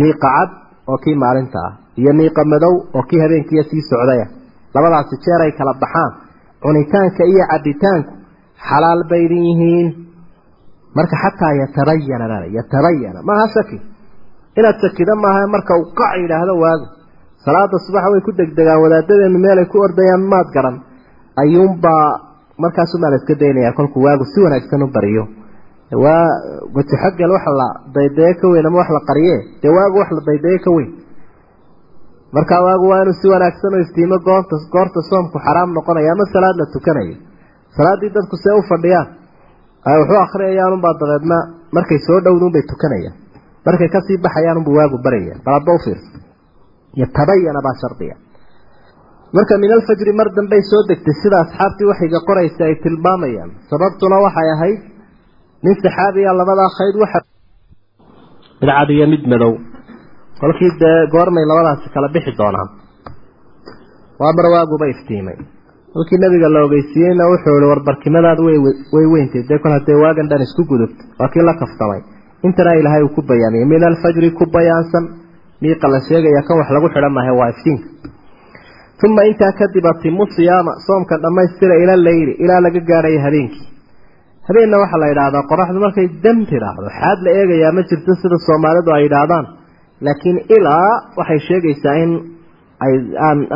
miiqa cad oo kii maalinta ah iyo miiqa madow oo kii habeenkiiya sii socdaya. Labadaasi jeer ay kala baxaan. Cunitaanka iyo cabitaanku xalaal bay idin yihiin marka xataa yatabayana lala yatabayana maaha shaki inaad sakida maaha marka uu qac yidhaahdo waagu salaada subax way ku degdegaan wadaadadeenu meelay ku ordayaan maad garan ayuunbaa markaasumaa la iska daynaya kolkuu waagu si wanaagsan u bariyo waa wajixogel wax la daydayo ka weyn ama wax la qariye dee waagu wax la daydayo ka weyn markaa waagu waa inuu si wanaagsan u iftiimo goorta goorta soomku xaraam noqonaya ama salaad la tukanayo salaaddii dadku see u fadhiyaan. Ay waxu akhriyayaan unbaa dabeedna markay soo dhowduunbay tukanayaan. Markay ka sii baxayaan unbuu waagu baraya baladba ufiirsa yatabayana baa shardiga. Marka min alfajri mar dambey soo degtay sida asxaabtii waxayga qoraysa ay tilmaamayaan sababtuna waxay ahayd nin saxaabiya labadaa khayd waxa. Mid cad iyo mid madow. Kolkii dee goormay labadaasi kala bixi doonaan. Waa mar waaguba iftiimay kolkii nabiga la ogeysiiyeyna wuxuu ihi warbarkimadaadu way weyntay dee kol haddee waagan dhan isku gudubta waa kii la kaftamay intana ilaahay uu ku bayaamiyey min alfajri ku bayaansan. Miiqa la sheegaya kan wax lagu xidhan maahe waa iftiinka. Uma intaa kadib atimu siyaama. Soomka dhammaystira ila leyli ilaa laga gaadhayo habeenkii. Habeenna waxaa la yidhaahdaa qoraxdu markay dam tidhaahdo xaad la eegayaa ma jirto sida soomaalidu ay yidhaahdaan. Laakiin ilaa waxay sheegaysaa in ay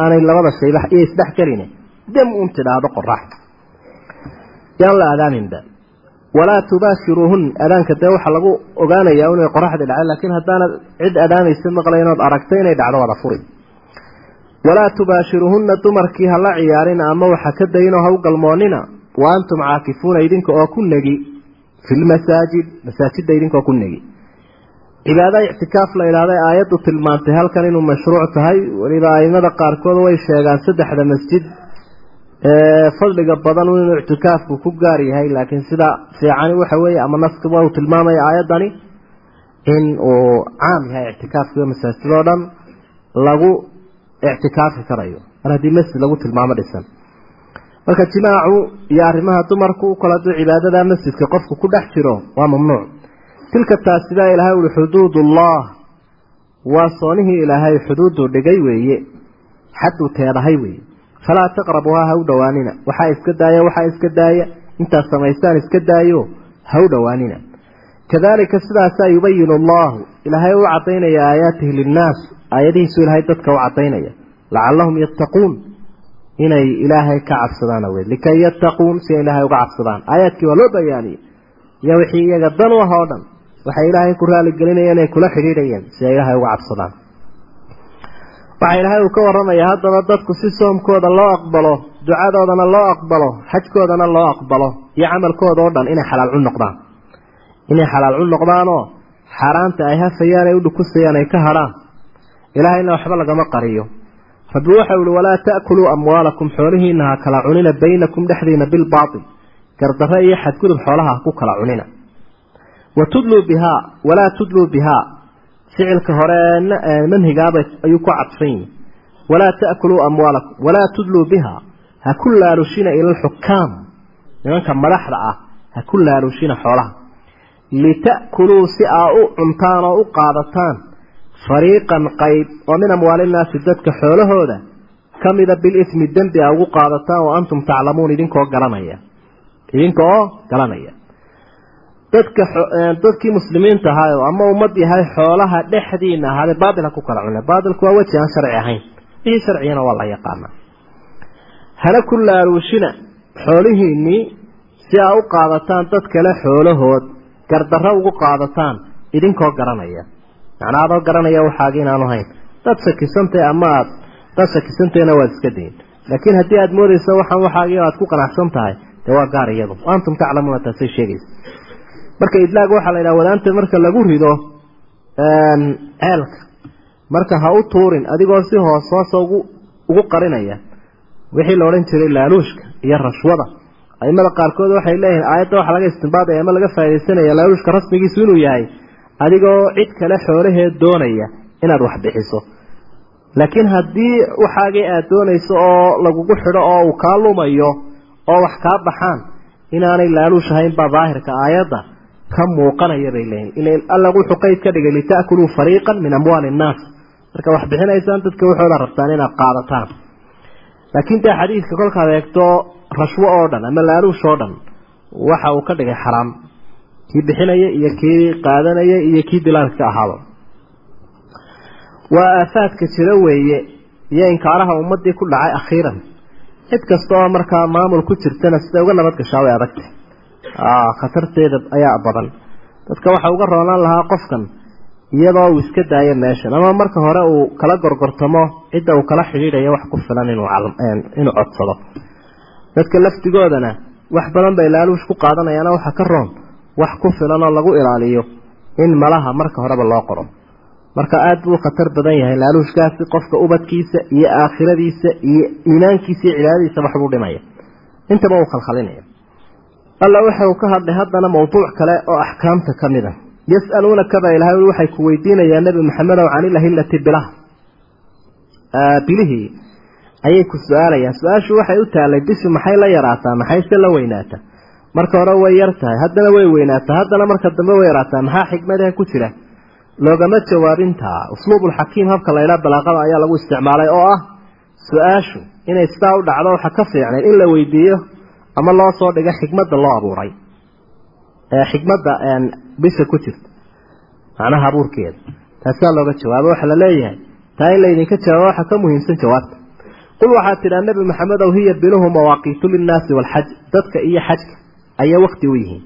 aanay labada shayba iyo isdhex gelin dam un tidhaahdo qoraxda yaan la adaaminba walaa tubaashiruuhun adaanka dee waxaa lagu ogaanayaa inay qoraxda dhacay laakiin haddaanad cid adaanaysa maqlay inood aragtay inay dhacdo wada furi walaa tubaashiruuhunna dumarkii hala ciyaarin ama waxa ka dayinoo ha u galmoonina wa antum caakifuuna idinka oo ku negi fi lmasaajid masaajidda idinka oo ku negi cibaada ictikaaf la idhahday aayaddu tilmaantay halkan inuu mashruuc tahay weliba aimada qaarkood way sheegaan saddexda masjid fadliga badan inuu ictikaafku ku gaar yahay laakiin sida fiicani waxa weeye ama naskaba uu tilmaamaya aayaddani in uu caam yahay ictikaafkiiyo masaajidoo dhan lagu ictikaafi karayo. Mar haddii masjid lagu tilmaamo dhisan. Marka jimaacu iyo arrimaha dumarku kol hadduu cibaadada masjidka qofku ku dhex jiro waa mamnuuc. Tilka taasidaa ilaahay uhi xuduudullah waa soonihii ilaahay xuduudu dhigay weeye xadduu teedahay weeye falaa taqrabuhaa ha u dhowaanina waxaa iska daaya waxaa iska daaya intaad samaystaan iska daayo ha u dhowaanina kadalika sidaasaa yubayinu allahu ilaahay u cadaynaya aayaatihi linnaas aayadihiisu ilaahay dadka u cadaynaya lacallahum yattaquun inay ilaahay ka cabsadaan awed likay yattaquun si ay ilaahay uga cabsadaan aayaadkii waa loo bayaaniyey iyo wixii iyaga dan u ah oo dhan waxay ilaahay ku raaligelinayeen ay kula xidhiidhayeen si ay ilaahay uga cabsadaan waxaa ilaahay uu ka warramayaa haddaba dadku si soomkooda loo aqbalo ducadoodana loo aqbalo xajkoodana loo aqbalo iyo camalkooda oo dhan inay xalaal cun noqdaan. Inay xalaal cun noqdaanoo xaaraanta ay hafayaan ay u dhukusayaan ay ka hadhaan. Ilaahayna waxba lagama qariyo. Rabbi waxau ihi walaa ta'kuluu amwaalakum xoolihiina ha kala cunina baynakum dhexdiina bilbaatil. Gardarre iyo xadgudub xoolaha ha ku kala cunina. Wa tudluu bihaa walaa tudluu bihaa ficilka hore manhigaaba ayuu ku cadfan yihi walaa ta'kuluu amwaalakum walaa tudluu bihaa ha ku laalushina ila alxukaam. Nimanka madaxda ah ha ku laalushina xoolaha. Lita'kuluu si aa u cuntaan oo u qaadataan fariiqan qayb oo min amwaalinnaasi dadka xoolahooda ka mida bilismi dembi a ugu qaadataan wa antum taclamuun idinkoo garanaya. Idinka oo garanaya dadka dadkii muslimiinta ahaayo ama ummad yahay xoolaha dhexdiina ahaadee baatil ha ku kala cune baatilku waa weji aan sharci ahayn. Wixii sharcigana waa la yaqaanaa. Hana ku laaluushina xoolihiinnii si aa u qaadataan dad kale xoolahood gardarro ugu qaadataan idinkoo garanaya. Macnaa adoo garanaya waxaagi inaanu hayn. Dad shakisantay ama aad dad shakisantayna waad iska dayin laakiin haddii aada moodayso waxaan waxaagi aad ku qanacsan tahay dee waa gaar iyadu. Antum taclamuuna taasay sheegaysa marka idlaag waxaa la yidhaha wadaanta marka lagu rido ceelka marka ha u tuurin adigoo si hoos hoosa ugu ugu qarinaya wixii la odhan jiray laaluushka iyo rashwada. Aimada qaarkood waxay leeyihiin aayadda waxaa laga istimbaadaya ama laga faa'idaysanaya laaluushka rasmigiisu inuu yahay adigoo cid kale xoolaheed doonaya inaad wax bixiso. Laakiin haddii waxaagii aada doonayso oo lagugu xidho oo uu kaa lumayo oo wax kaa baxaan inaanay laaluush ahayn baa daahirka aayadda ka muuqanaya bay leeyihiin alla wuxuu qeyd ka dhigay lita'kuluu fariiqan min amwaali innaas marka wax bixinaysaan dadka waxooda rabtaan inaad qaadataan. Laakiin dee xadiidka kolkaad eegto rashwo oo dhan ama laaluush oo dhan waxa uu ka dhigay xaraam. Kii bixinaya iyo kii qaadanaya iyo kii dilaalka ahaaba waa aafaadka jira weeye iyo inkaaraha ummadii ku dhacay akhiiran. Cid kasta oo markaa maamul ku jirtana siday uga nabad gashaa way adagtay khatarteeda ayaa badan. Dadka waxa uga roonaan lahaa qofkan iyadoo uu iska daayo meeshan ama marka hore uu kala gorgortamo cidda uu kala xidhiidhayo wax ku filan inuu codsado. Dadka laftigoodana wax badan bay laaluush ku qaadanayaana waxa ka roon wax ku filan oo lagu ilaaliyo in malaha marka horeba loo qoro. Marka aada buu khatar badan yahay laaluushkaasi qofka ubadkiisa iyo aakhiradiisa iyo iimaankiisa iyo cibaadadiisa waxbuu dhimaya. Intaba uu khalkhalinaya alla waxa uu ka hadlay haddana mawduuc kale oo axkaamta ka mid a yas'aluunaka baa ilahay waxay ku weydiinayaan nebi maxamedow can ilahillati bilaha. Bilihii ayay ku su'aalayaan. Su'aashu waxay u taalay bishu maxay la yaraataa? Maxayse la weynaataa marka hore way yar tahay haddana way weynaataa haddana marka dambe way yaraataa. Maxaa xikmadaha ku jira? Loogama jawaabintaa usluubulxakiim habka laydhaa balaaqada ayaa lagu isticmaalay oo ah su'aashu inay sidaa u dhacdo waxa ka fiicnayd in la weydiiyo ama loo soo dhigo xikmadda loo abuuray. Xikmadda bisha ku jirta. Macnaha abuurkeeda. Taasaa looga jawaabo. Waxaa la leeyahay taa in laydinka jawaabo waxaa ka muhiimsan jawaabta. Qul waxaad tidhaa nebi maxamedow hiya biluhu mawaaqiitu linnaasi waalxaj dadka iyo xajka ayay wakti u yihiin.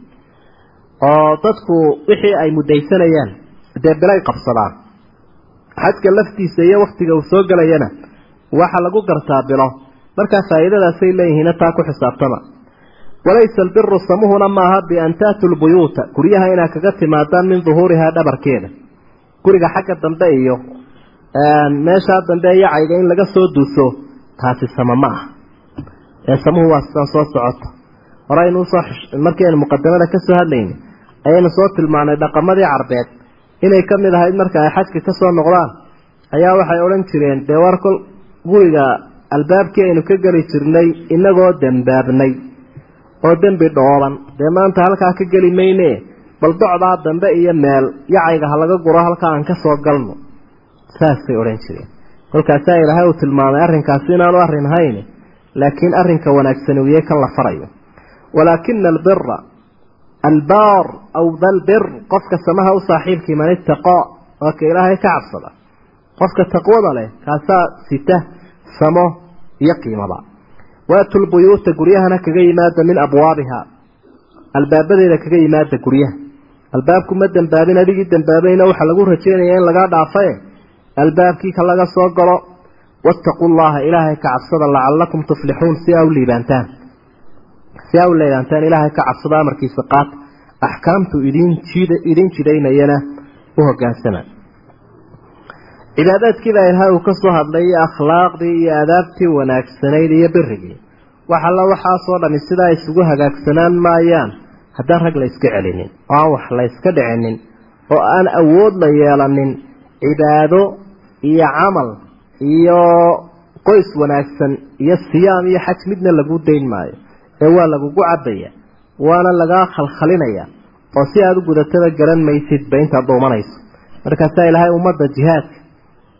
Oo dadku wixii ay mudaysanayaan dee bilay qabsadaan. Xajka laftiisa iyo waktiga uu soo gelayana waxa lagu gartaa bilo. Markaa faa'iidadaasay leeyihiina taa ku xisaabtama walaysa albiru samuhuna maaha bian taatu lbuyuuta guryaha inaad kaga timaadaan min duhuurihaa dhabarkeeda. Guriga xagga dambe iyo meeshaa dambe yacayga in laga soo duuso taasi sama ma ah ee samuhu waa sidaan soo socoto horeynu u soo markii aynu muqadamada ka soo hadlayna ayaynu soo tilmaanay dhaqamadii carbeed. Inay ka mid ahayd marka ay xajka ka soo noqdaan ayaa waxay odhan jireen dee war kol guriga albaabkii aynu ka geli jirnay inagoo dembaabnay oo dembi dhooban. Dee maanta halkaa ka geli mayne bal docdaa dambe iyo meel yacayga ha laga guro halkaa aan ka soo galno. Saasay odhan jireen. Kolkaasaa ilaahay uu tilmaamay arrinkaasi inaanu arrin ahayn laakiin arrinka wanaagsani wiye kan la farayo walaakina albira albaar aw dalbir qofka samaha u saaxiibkii man itaqaa waa ilaahay ka cabsada. Qofka taqwada leh kaasaa sita samo iyo qiimaba waatu lbuyuuta guryahana kaga yimaada min abwaabiha. Albaabadeeda kaga yimaada guryaha. Albaabku ma dembaabin adigii dembaabayna waxaa lagu rajeynaya in lagaa dhaafae albaabkii ka laga soo galo wattaquu llaha ilaahay ka cabsada lacalakum tuflixuun si aa u liibaantaan. Si aa u liibaantaan ilaahay ka cabsada amarkiisa qaat axkaamtu idin jid idin jidaynayana u hogaansama cibaadaadkii baa ilaahay uu ka soo hadlay iyo akhlaaqdii iyo aadaabtii wanaagsanayd iyo birigii wax alla waxaasoo dhami sidaa isugu hagaagsanaan maayaan. Haddaan rag la iska celinin oo aan wax la yska dhicinin oo aan awood la yeelanin cibaado iyo camal iyo qoys wanaagsan iyo siyaam iyo xaj midna lagu dayn maayo ee waa lagugu cabaya waana lagaa khalkhalinaya oo si aada u gudatada garan maysidba intaad dhuumanayso. Markaasaa ilaahay ummadda jihaadka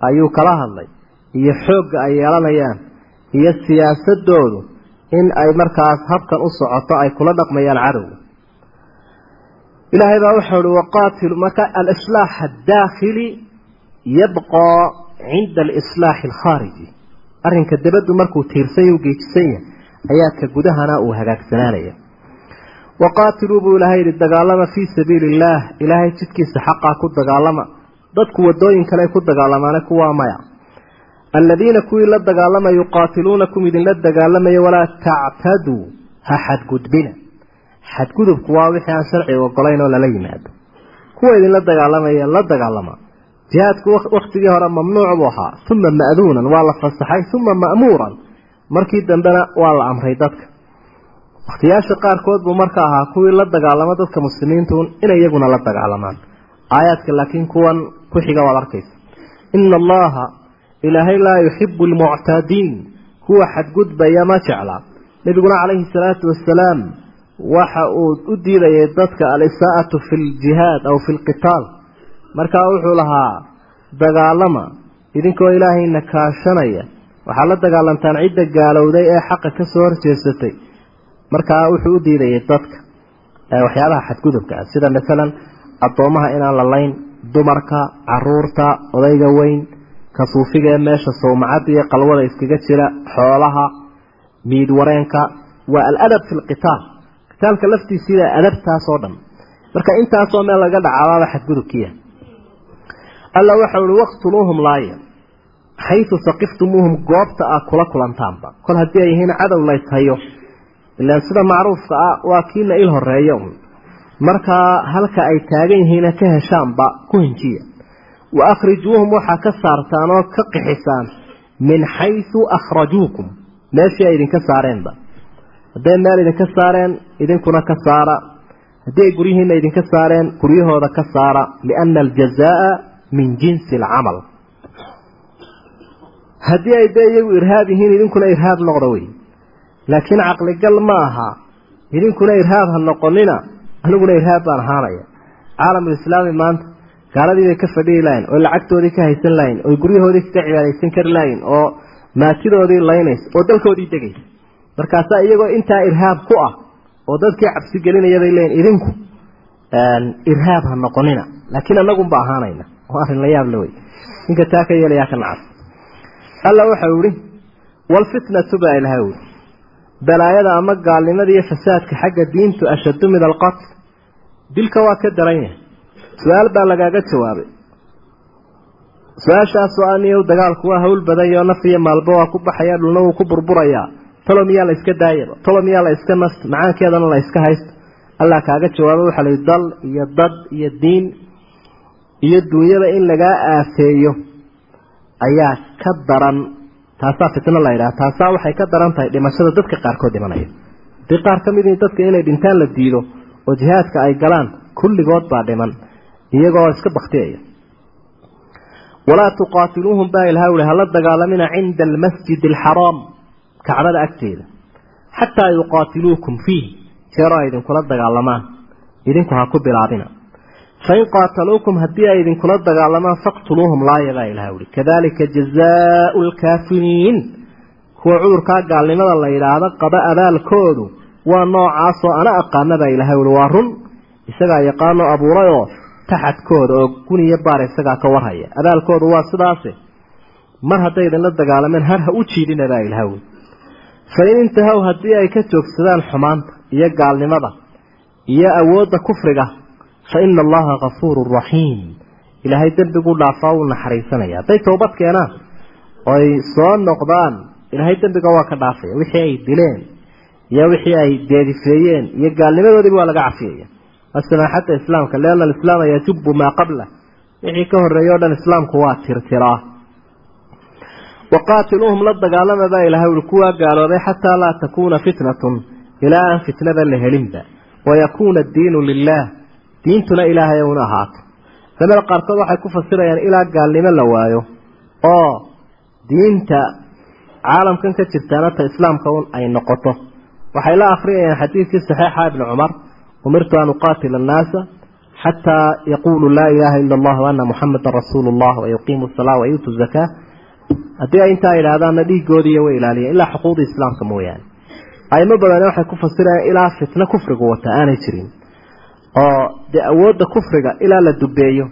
ayuu kala hadlay. Iyo xoogga ay yeelanayaan. Iyo siyaasadoodu in ay markaas habkan u socoto ay kula dhaqmayaan cadowga. Ilaahay baa wuxuu uhi waqaatilu marka alislaax addaakhili yabqaa cinda alislaaxi alkhaariji. Arrinka dabaddu markuu tiirsan yahy u geejisan yahay ayaa ka gudahana uu hagaagsanaanaya waqaatiluu buu ilaahay yihi dagaalama fii sabiili illaah ilaahay jidkiisa xaqaa ku dagaalama dadku wadooyin kale ku dagaalamaane kuwaa maya. Aladiina kuwii la dagaalama yuqaatiluunakum idinla dagaalamaya walaa tactaduu ha xadgudbina. Xadgudubku waa wixii aan sharciga ogolayn oo lala yimaado. Kuwa idinla dagaalamaya la dagaalama jihaadku waktigii hore mamnuuc buu ahaa uma ma'duunan waa la fasaxay uma ma'muuran. Markii dambena waa la amray dadka. Wakhtiyaasha qaarkood buu marka ahaa kuwii la dagaalamo dadka muslimiintu inay iyaguna la dagaalamaan. Aayaadka laakiin kuwan ku xiga waad arkaysa. Ina allaha ilaahay laa yuxibu almuctaadiin kuwa xadgudbaya ma jecla. Nebiguna calayhi salaatu wasalaam waxa uu u diidayay dadka alisaa'atu fi ljihaad aw fi lqitaal markaa wuxuu lahaa dagaalama idinkoo ilaahayna kaashanaya. Waxaad la dagaalantaan cidda gaalowday ee xaqa ka soo horjeesatay. Markaa wuxuu u diidayay dadka waxyaabaha xadgudubka ah sida masalan addoomaha inaan la layn dumarka carruurta odayga weyn ka suufiga ee meesha sawmacadda iyo qalwada iskaga jira xoolaha miid wareenka waa aladab fi lqitaal qitaalka laftiisiida adabtaas oo dhan. Marka intaasoo meel laga dhacabaaba xadgudubkiya. Alla waxau ihi waqtuluuhum laaya. Xaytu saqiftumuuhum goobta aad kula kulantaanba. Kol haddii ay yihiin cadow laytayo ilaan sida macruufka ah waa kiina il horreeya un markaa halka ay taagan yihiina ka heshaanba ku hinjiya. Wa akhrijuuhum waxaa ka saartaan oo ka qixisaan min xaysu akhrajuukum. Meeshii ay idinka saareenba. Hadday meel idinka saareen idinkuna ka saara. Haddii ay guryihiina idinka saareen guryahooda ka saara. Liana aljazaa min jinsi alcamal. Haddii ay dee iyagu irhaab yihiin idinkuna irhaab noqda wey. Laakiin caqligal ma aha idinkuna irhaab ha noqonina aniguna irhaab baan ahaanaya caalamulislaami maanta gaaladii bay ka fadhihi lahayn oo lacagtoodii ka haysan lahayn oo guryahoodii kaga cibaadaysan kari lahayn oo maatidoodii laynays oo dalkoodii degaysa markaasaa iyagoo intaa irhaab ku ah oo dadkii cabsi gelinaya bay leeyiin idinku irhaab ha noqonina laakiin anagunba ahaanayna. Oo arrin la yaab le wey ninka taa ka yeelayaa ka nacas alla waxau ihi waalfitnatu baa ilahay ui balaayada ama gaalnimada iyo fasaadka xagga diintu ashaddu min alqatl. Dilka waa ka daran yahay. Su'aal baa lagaaga jawaabay. Su'aashaasoo aniyow dagaalku waa hawl badanyo naf iyo maalba waa ku baxaya dhulna wuu ku burburayaa. Talo miyaa la iska daayaba? Talo miyaa la iska nasta? Macaankeedana la iska haysto allah kaaga jawaabo waxaa layihi dal iyo dad iyo diin iyo duunyada in lagaa aafeeyo ayaa ka daran taasaa fitno la yidhaha taasaa waxay ka daran tahay dhimashada dadka qaarkood dhimanaya. Haddii qaar ka midii dadka inay dhintaan la diido oo jihaadka ay galaan kulligood baa dhiman iyagoo iska baktiyaya walaa tuqaatiluuhum baa ilaha uli hala dagaalamina cinda almasjidi alxaraam kacbada agteeda. Xataa yuqaatiluukum fiih jeero ay idinkula dagaalamaan idinku ha ku bilaabina fain qaataluukum haddii ay idinkula dagaalamaan faqtuluuhum laaya baa ilaha uli kadalika jazaau lkaafiriin kuwa cudurkaa gaalnimada la yidhaahdo qaba abaalkoodu waa noocaasoo ana aqaana baa ilahay uli waa run isagaa yaqaano abuurayoo taxadkooda oo guniyo baar isagaa ka warhaya abaalkoodu waa sidaase mar hadday idinla dagaalameen har ha u jiidina baa ilaha uli fain intahow haddii ay ka joogsadaan xumaanta iyo gaalnimada iyo awoodda kufriga fa ina allaha kafuurun raxiim ilaahay dembiguu dhaafaa wuu naxariisanaya hadday toobad keenaan oy soo noqdaan ilaahay dembiga waa ka dhaafaya wixii ay dileen iyo wixii ay deedifeeyeen iyo gaalnimadoodiiba waa laga cafiyaya waa samaaxadda islaamka lianna alislaama yajubu maa qablah wixii ka horreeyey o dhan islaamku waa tirtiraa waqaatiluuhum la dagaalama baa ilahay uli kuwaa gaaloobay xataa laa takuuna fitnatun ilaa aan diintuna ilaahay una ahaato culamada qaarkood waxay ku fasirayaan ilaa gaalnimo la waayo oo diinta caalamkan ka jirtaana ta islaamka un ay noqoto. Waxay la akhriyayaan xadiidkii saxiixa ibni cumar umirtu an uqaatila annaasa xataa yaquuluu laa ilaaha ila allah waana muxamadan rasuulu llah wayuqiimu salaa wayuutu zakaa haddii ay intaa idhaahdaanna dhiigoodiiyo way ilaaliyan ilaa xuquuqda islaamka mooyaane. Aimo badani waxay ku fasirayaan ilaa fitno kufrigu wata aanay jirin oo dee awoodda kufriga ilaa la dubeeyo.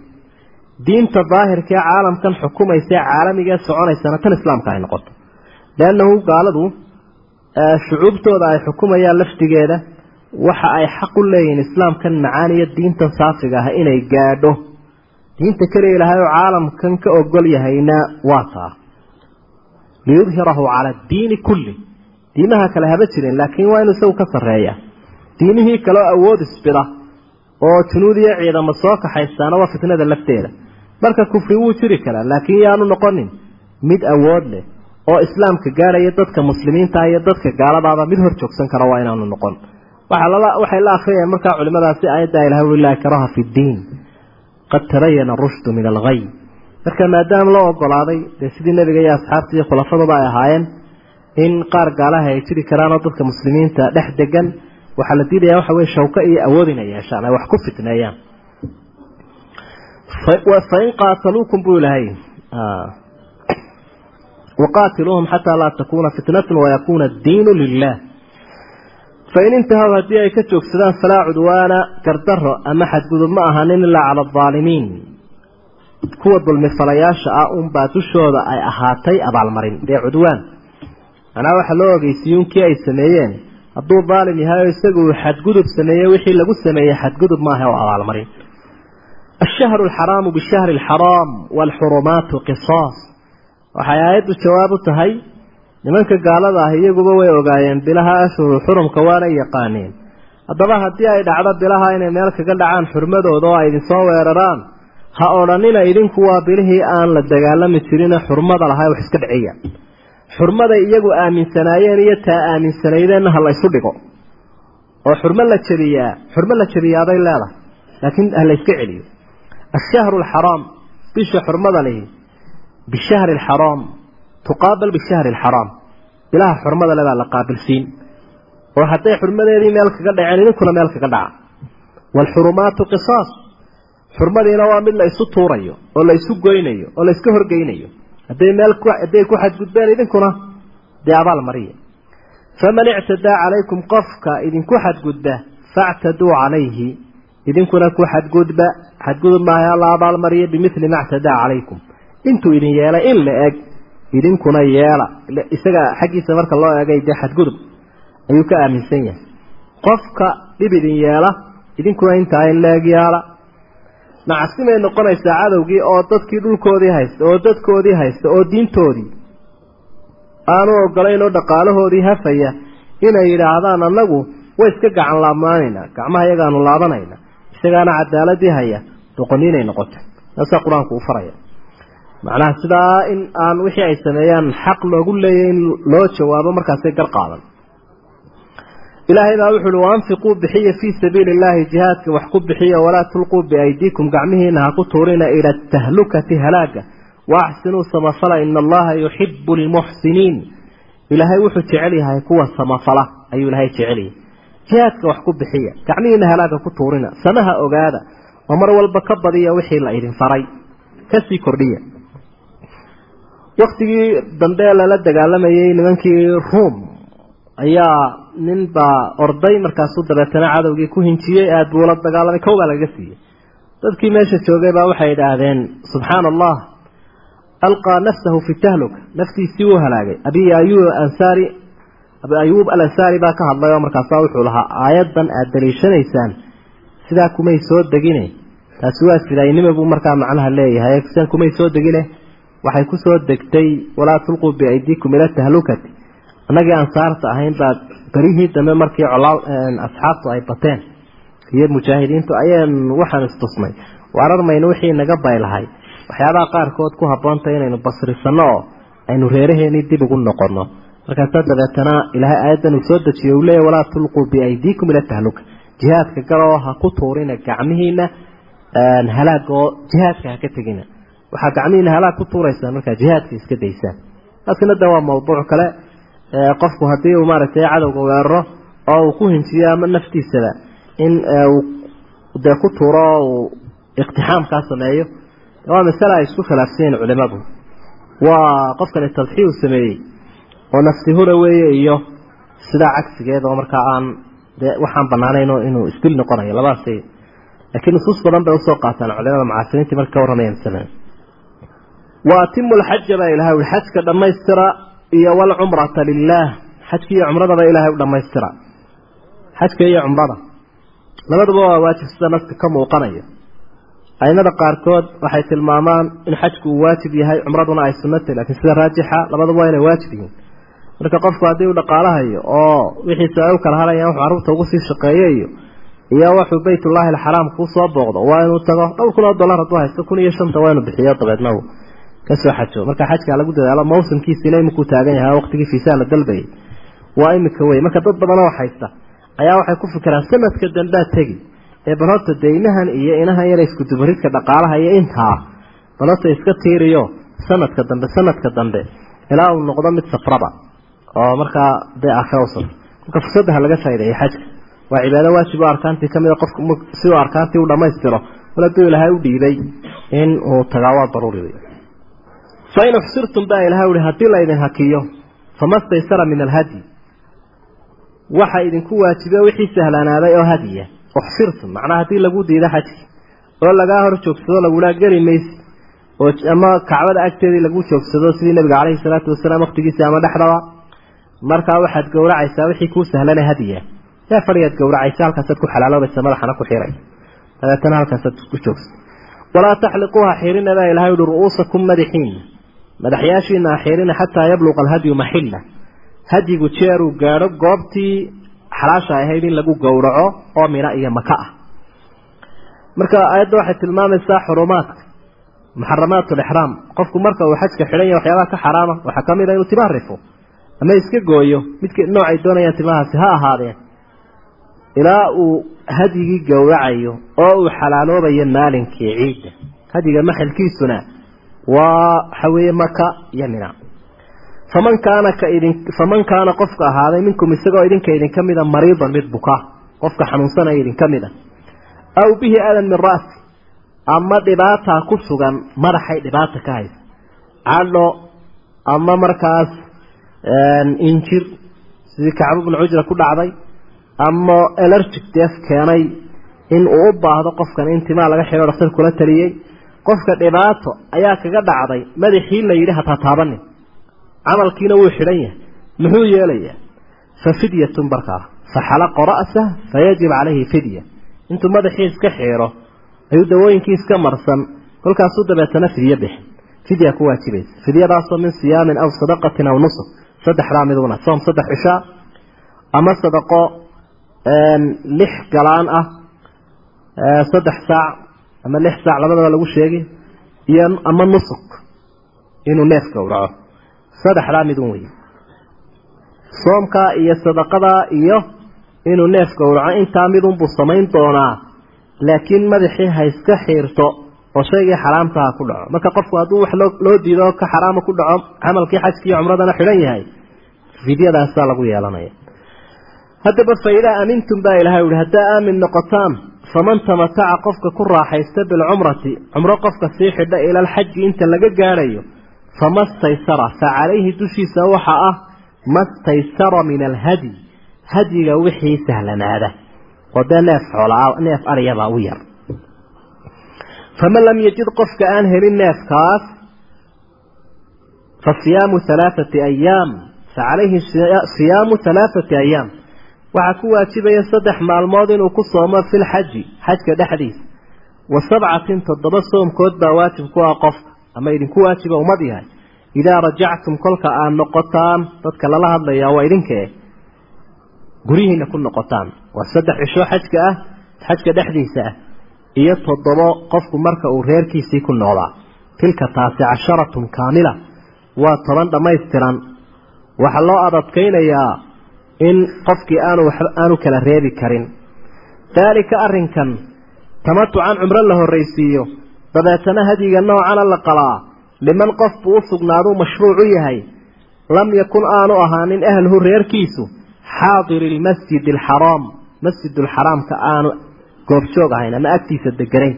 Diinta daahirka ee caalamkan xukumaysa ee caalamiga soconaysana tan islaamka ay noqoto. Leannahu gaaladu shucuubtooda ay xukumayaan laftigeeda waxa ay xaq u leeyihiin islaamkan macaaniyo diintan saafiga ah inay gaadho. Diinta keliya ilahay oo caalamkan ka ogol yahayna waa taa. Liyudhirahu cala addiini kulli. Diimaha kale haba jirin laakiin waa inuu isagu ka sarreeya. Diimihii kaleo awood isbida oo junuud iyo ciidamo soo kaxaystaana waa fitnada lafteeda. Marka kufri wuu jiri karaa laakiin yaanu noqonin mid awood leh oo islaamka gaadhaya dadka muslimiinta iyo dadka gaaladaaba mid hor joogsan kara waa inaanu noqon. Waxay la akriyayaan markaa culimadaasi aayadda ilaha uli laa ikraha fi ddiin. Qad tabayana rushdu min alghay marka maadaama loo ogolaaday dee sidii nebiga iyo asxaabta iyo khulafadooda ay ahaayeen in qaar gaalaha ay jiri karaanoo dadka muslimiinta dhex degan waxaa la diidaya waxa weye shawko iyo awood inay yeeshaan ay wax ku fitneeyaan fain qaataluukum buu ilahay waqaatiluuhum xataa laa takuuna fitnatun wayakuuna addiinu lilah fain intahaw haddii ay ka joogsadaan falaa cudwaana gardaro ama xadgudub ma ahanin ilaa cala aldaalimiin kuwa dulmifalayaasha ah unbaa dushooda ay ahaatay abaalmarin dee cudwaan. Manaa waxaa loo ogeysiiyunkii ay sameeyeen hadduu daalim yahay oo isagu uu xadgudub sameeyey wixii lagu sameeyey xadgudub maaha oo abaalmarin. Ashahru alxaraamu bishahri alxaraam waalxurumaatu qisaas. Waxay aayaddu jawaab u tahay nimanka gaalada ah iyaguba way ogaayeen bilaha ashhuru xurumka waana yaqaaneen haddaba haddii ay dhacdo bilaha inay meel kaga dhacaan xurmadooda oo ay idin soo weeraraan ha odhanina idinku waa bilihii aan la dagaalami jirine xurmada lahay wax iska dhiciya xurmaday iyagu aaminsanaayeen iyo taa aaminsanaydeenna ha la ysu dhigo. oo xurmo la jabiyaa xurmo la jabiyaaday leedahay laakiin ha la yska celiyo. Ashahru alxaraam bisha xurmada lihi bishahri alxaraam tuqaabal bishahri alxaraam bilaha xurmada le baa la qaabilsiin. Oo hadday xurmadeedii meel kaga dhaceen idinkuna meel kaga dhaca waalxurumaatu qisaas. Xurmadiina waa mid la isu tuurayo oo la isu goynayo oo la iska horgeynayo hadday meel hadday ku xadgudbeen idinkuna dee abaal mariya faman ictadaa calaykum qofka idinku xadgudba factaduu calayhi. Idinkuna ku xadgudba xadgudub maaha la abaalmariya bimili ma ctadaa calaykum. Intuu idin yeelay in la eg idinkuna yeela. Isaga xaggiisa marka loo egay dee xadgudub ayuu ka aaminsan yahay. Qofka dhib idin yeela idinkuna intaa in la eg yaalla macasimay noqonaysaa cadowgii oo dadkii dhulkoodii haysta oo dadkoodii haysta oo diintoodii. Aanu ogolayn oo dhaqaalahoodii hafaya inay yidhaahdaan annagu way iska gacan laabnaanaynaa gacmaha iyagaanu laabanayna isagaana cadaaladii haya doqoniinay noqotay. Taasaa qur'aanku u faraya macnaha sidaa in aan wixii ay sameeyaan xaq loogu leeyahy in loo jawaabo markaasay gar qaadan ilaahay baa wuxu uhi waanfiquu bixiya fii sabiili illaahi jihaadka wax ku bixiya walaa tulquu biaydiikum gacmihiina ha ku tuurina ila tahlukati halaaga. Waaxsinuu samafala ina allaha yuxibu lmuxsiniin ilaahay wuxuu jecel yahay kuwa samafala ayuu ilaahay jecel yahay. Jihaadka wax ku bixiya gacmihiina halaaga ku tuurina samaha ogaada oo mar walba ka badiya wixii la idin faray ka sii kordhiya. Waktigii dambe lala dagaalamayay nimankii ruom ayaa nin baa orday markaasuu dabeetana cadowgii ku hinjiyey aada buu la dagaalamay kow baa lagaga siiyey. Dadkii meesha joogay baa waxay idhaahdeen subxaana allah alqaa nafsahu fi tahluka naftiisii wuu halaagay. Abi ayub ansaari abi ayuub alansaari baa ka hadlay oo markaasa wuxuu lahaa aayaddan aada daliishanaysaan sidaa kumay soo degine. Taasi waa sidaynima buu markaa macnaha leeyahay. Sidan kumay soo degine waxay ku soo degtay walaa tulquu biaydiikum ila tahlukati annagii ansaarta ahayn baa berihii dambe markii colaal asxaabtu ay bateen. Iyo mujaahidiintu ayaan waxaan istusnay waararmayna wixii naga baylahay. Waxyaabaha qaarkood ku haboontay inaynu basrisanno oo aynu reeraheenii dib ugu noqonno. Markaasa dabeetana ilaahay aayaddan uu soo dejiye uu leeyahy walaa tulquu biaydiikum ila tahluka jihaadka galoo ha ku tuurina gacmihiina halaag oo jihaadka ha ka tegina. Waxaa gacmihiina halaag ku tuuraysaan markaa jihaadka iska daysaan taasina de waa mawduuc kale qofku haddii uu maaragtay cadowga weeraro oo uu ku hinjiyo ama naftiisaba in dee ku tuuro oo uu iqtixaamkaa sameeyo waa masale ay isku khilaafsan yihiin culimadu. Waa qofkani tadxiy uu sameeyey oo nafsi hura weeye iyo sidaa cagsigeed oo markaa aan dee waxaan banaanayn inuu isdil noqonayo labadaas laakiin nusuus badan bay u soo qaataan culimada mucaasiriintii marka ka warramayaan masalan wa atimu lxaja baa ilahay ui xajka dhammaystira iyo walcumrata lilaah xajka iyo cumradaba ilaahay u dhammaystira. Xajka iyo cumrada. Labaduba waa waajib sida naska ka muuqanaya. Aimada qaarkood waxay tilmaamaan in xajku uu waajib yahay cumraduna ay sunnatay laakiin sida raajixa labaduba waa inay waajib yihiin. Marka qofku haddii uu dhaqaalahayo oo wixiisa ay u kala hadlayaan wuxuu carruurta ugu sii shaqeeye iyo iyo wuxuu baytullaahi alxaraam kuu soo booqdo waa inuu tago dhowr kun oo dollar hadduu haysto kun iyo shanta waa inuu bixiyo dabeedna uu ka soo xajo. Marka xajkaa lagu dadaalo mawsimkiisina imikuu taagan yahay waqtigii fiisaa la dalbayay. Waa imika wey marka dad badan oo haysta ayaa waxay ku fikiraan sanadka dambea tegi ee bal horta deynahan iyo inahan yara iskudubaridka dhaqaalaha iyo intaa bal horta iska tiiriyo sanadka dambe sanadka dambe ilaa uu noqdo mid safraba oo markaa dee akhewsan marka fursadaha laga faa'ideeyo xajka waa cibaado waajib oo arkaantii ka mid a qofku si arkaantii u dhammaystiro hadduu ilaahay u dhiibay in uu tagaa waa fain uxsirtum baa ilaha uhi haddii laydin hakiyo fama staysara min alhadyi waxa idinku waajibe wixii sahlanaaday oo hadiya uxsirtum macnaha haddii lagu diido xajki oo lagaa hor joogsado lagulaa geli maysi oo ama kacbada agteedii lagu joogsado sidii nabiga caleyhi salaatu wasalaam waqtigiisii ama dhexdaba markaa waxaad gowracaysaa wixii kuu sahlane hadiya yaa fadhigaad gowracaysa halkaasaad ku xalaaloobaysa madaxana ku xiray dabeetana halkaasaad ku joogsa walaa taxliquuha xiirina baa ilahay uhi ru'uusakum madaxiina madaxyaashiina ha xiirina xataa yabluqa alhadyu maxilla. Hadyigu jeeruu gaadho goobtii xalaasha ahayd in lagu gowraco oo mina iyo maka ah. Marka aayadda waxay tilmaamaysaa xurumaadka muxaramaat lixraam qofku marka uu xajka xidhan waxyaabaha ka xaraama waxaa ka mid a inuu timaha rifo ama iska gooyo midka noocay doonayaan timahaasi ha ahaadeen ilaa uu hadyigii gowracayo oo uu xalaaloobayo maalinkii ciidda. Hadyiga maxalkiisuna waa waxa weeye maka iyo mina. Faman kaana ka idin faman kaana qofka ahaaday minkum isagoo idinka idinka mida mariidan mid buka qofka xanuunsanaya idinka mid a aw bihi adan min ra'si ama dhibaataa ku sugan madaxay dhibaata ka haysa. Cadho ama markaas injir sidii kacbu bnu cujra ku dhacday ama elergic deef keenay in uu u baahdo qofkan in timaa laga xidho dhaktar kula taliyey qofka dhibaato ayaa kaga dhacday madaxii la yidhi hataa taabanin camalkiina wuu xidhan yahay. Muxuu yeelayaa? Fa fidyatun barkaa fa xalaqa ra'sah fayajib calayhi fidya. Intuu madaxii iska xiiro ayuu dawooyinkii iska marsan kolkaasuu dabeetana fidyo bixin fidya ku waajibaysa. Fidyadaasoo min siyaamin aw sadaqatin aw nusuk. Saddexdaa miduna. Soom saddex cishaa ama sadaqo lix galaan ah saddex saac ama lix saac labadaba lagu sheegay iyo ama nusuk inuu neef gowraco saddexdaa midun wey soomkaa iyo sadaqadaa iyo inuu neef gowraco intaa midunbuu samayn doonaa laakiin madaxii ha iska xiirto oo shaygii xaraamtaha ku dhaco. Marka qofku hadduu wax loo diido ka xaraama ku dhaco camalkii xajkii cumradana xidhan yahay fidyadaasaa lagu yeelanaya. Haddaba faidaa aamintum baa ilahay uhi haddaa aamin noqotaan faman tamataca qofka ku raaxaysta bilcumrati cumro qofka sii xidha ila alxaji inta laga gaadhayo fama staysara fa calayhi dushiisa waxa ah ma staysara min alhadyi hadyiga wixii sahlanaada. Oo neef xoolaa neef aryabaa u yar. Faman lam yajid qofka aan helin neefkaas fa siyaamu halaathati ayaam fa calayhi siyaamu halaathati ayaam waxaa ku waajibaya saddex maalmood inuu ku soomo filxaji xajka dhexdiisa. Wa sabcatin toddoba soomkood baa waajib ku ah qofka ama idinku waajiba ummad yahay. Idaa rajactum kolka aad noqotaan dadka lala hadlayaa waa idinkee guryihiina ku noqotaan. Waa saddex cisho xajka ah xajka dhexdiisa ah iyo toddobo qofku marka uu reerkiisii ku noqdaa tilka taasi casharatun kaamila. Waa toban dhammaystiran. Waxaa loo adadkaynayaa in qofkii aanu aanu kala reebi karin. Daalika arrinkan tamatucan cumro la horraysiiyo dabeetana hadyiga noocana la qalaa liman qof u sugnaaduu mashruuc u yahay lam yakun aanu ahaanin ahluhu reerkiisu xaadiri lmasjidi alxaraam masjidulxaraamka aanu goobjoog ahayn ama agtiisa deganayn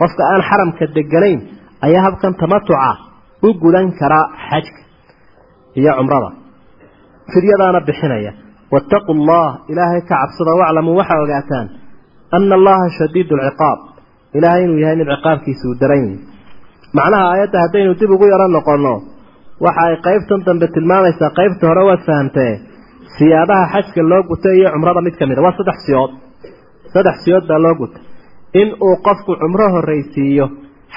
qofka aan xaramka deganayn ayaa habkan tamatuca u gudan karaa xajka iyo cumrada fidyadaana bixinaya. Waataquu allah ilaahay ka cabsada waclamuu waxaa ogaataan. Ana allaha shadiidu alciqaab ilaahay inuu yahay mid ciqaabkiisa uu daran yahay macnaha aayadda haddaynu dib ugu yaro noqonno waxa ay qaybtan dambe tilmaamaysaa qaybta hore waad fahamtee siyaabaha xajka loo guta iyo cumrada mid ka mid a. Waa saddex siyood. Saddex siyood baa loo guta in uu qofku cumro horraysiiyo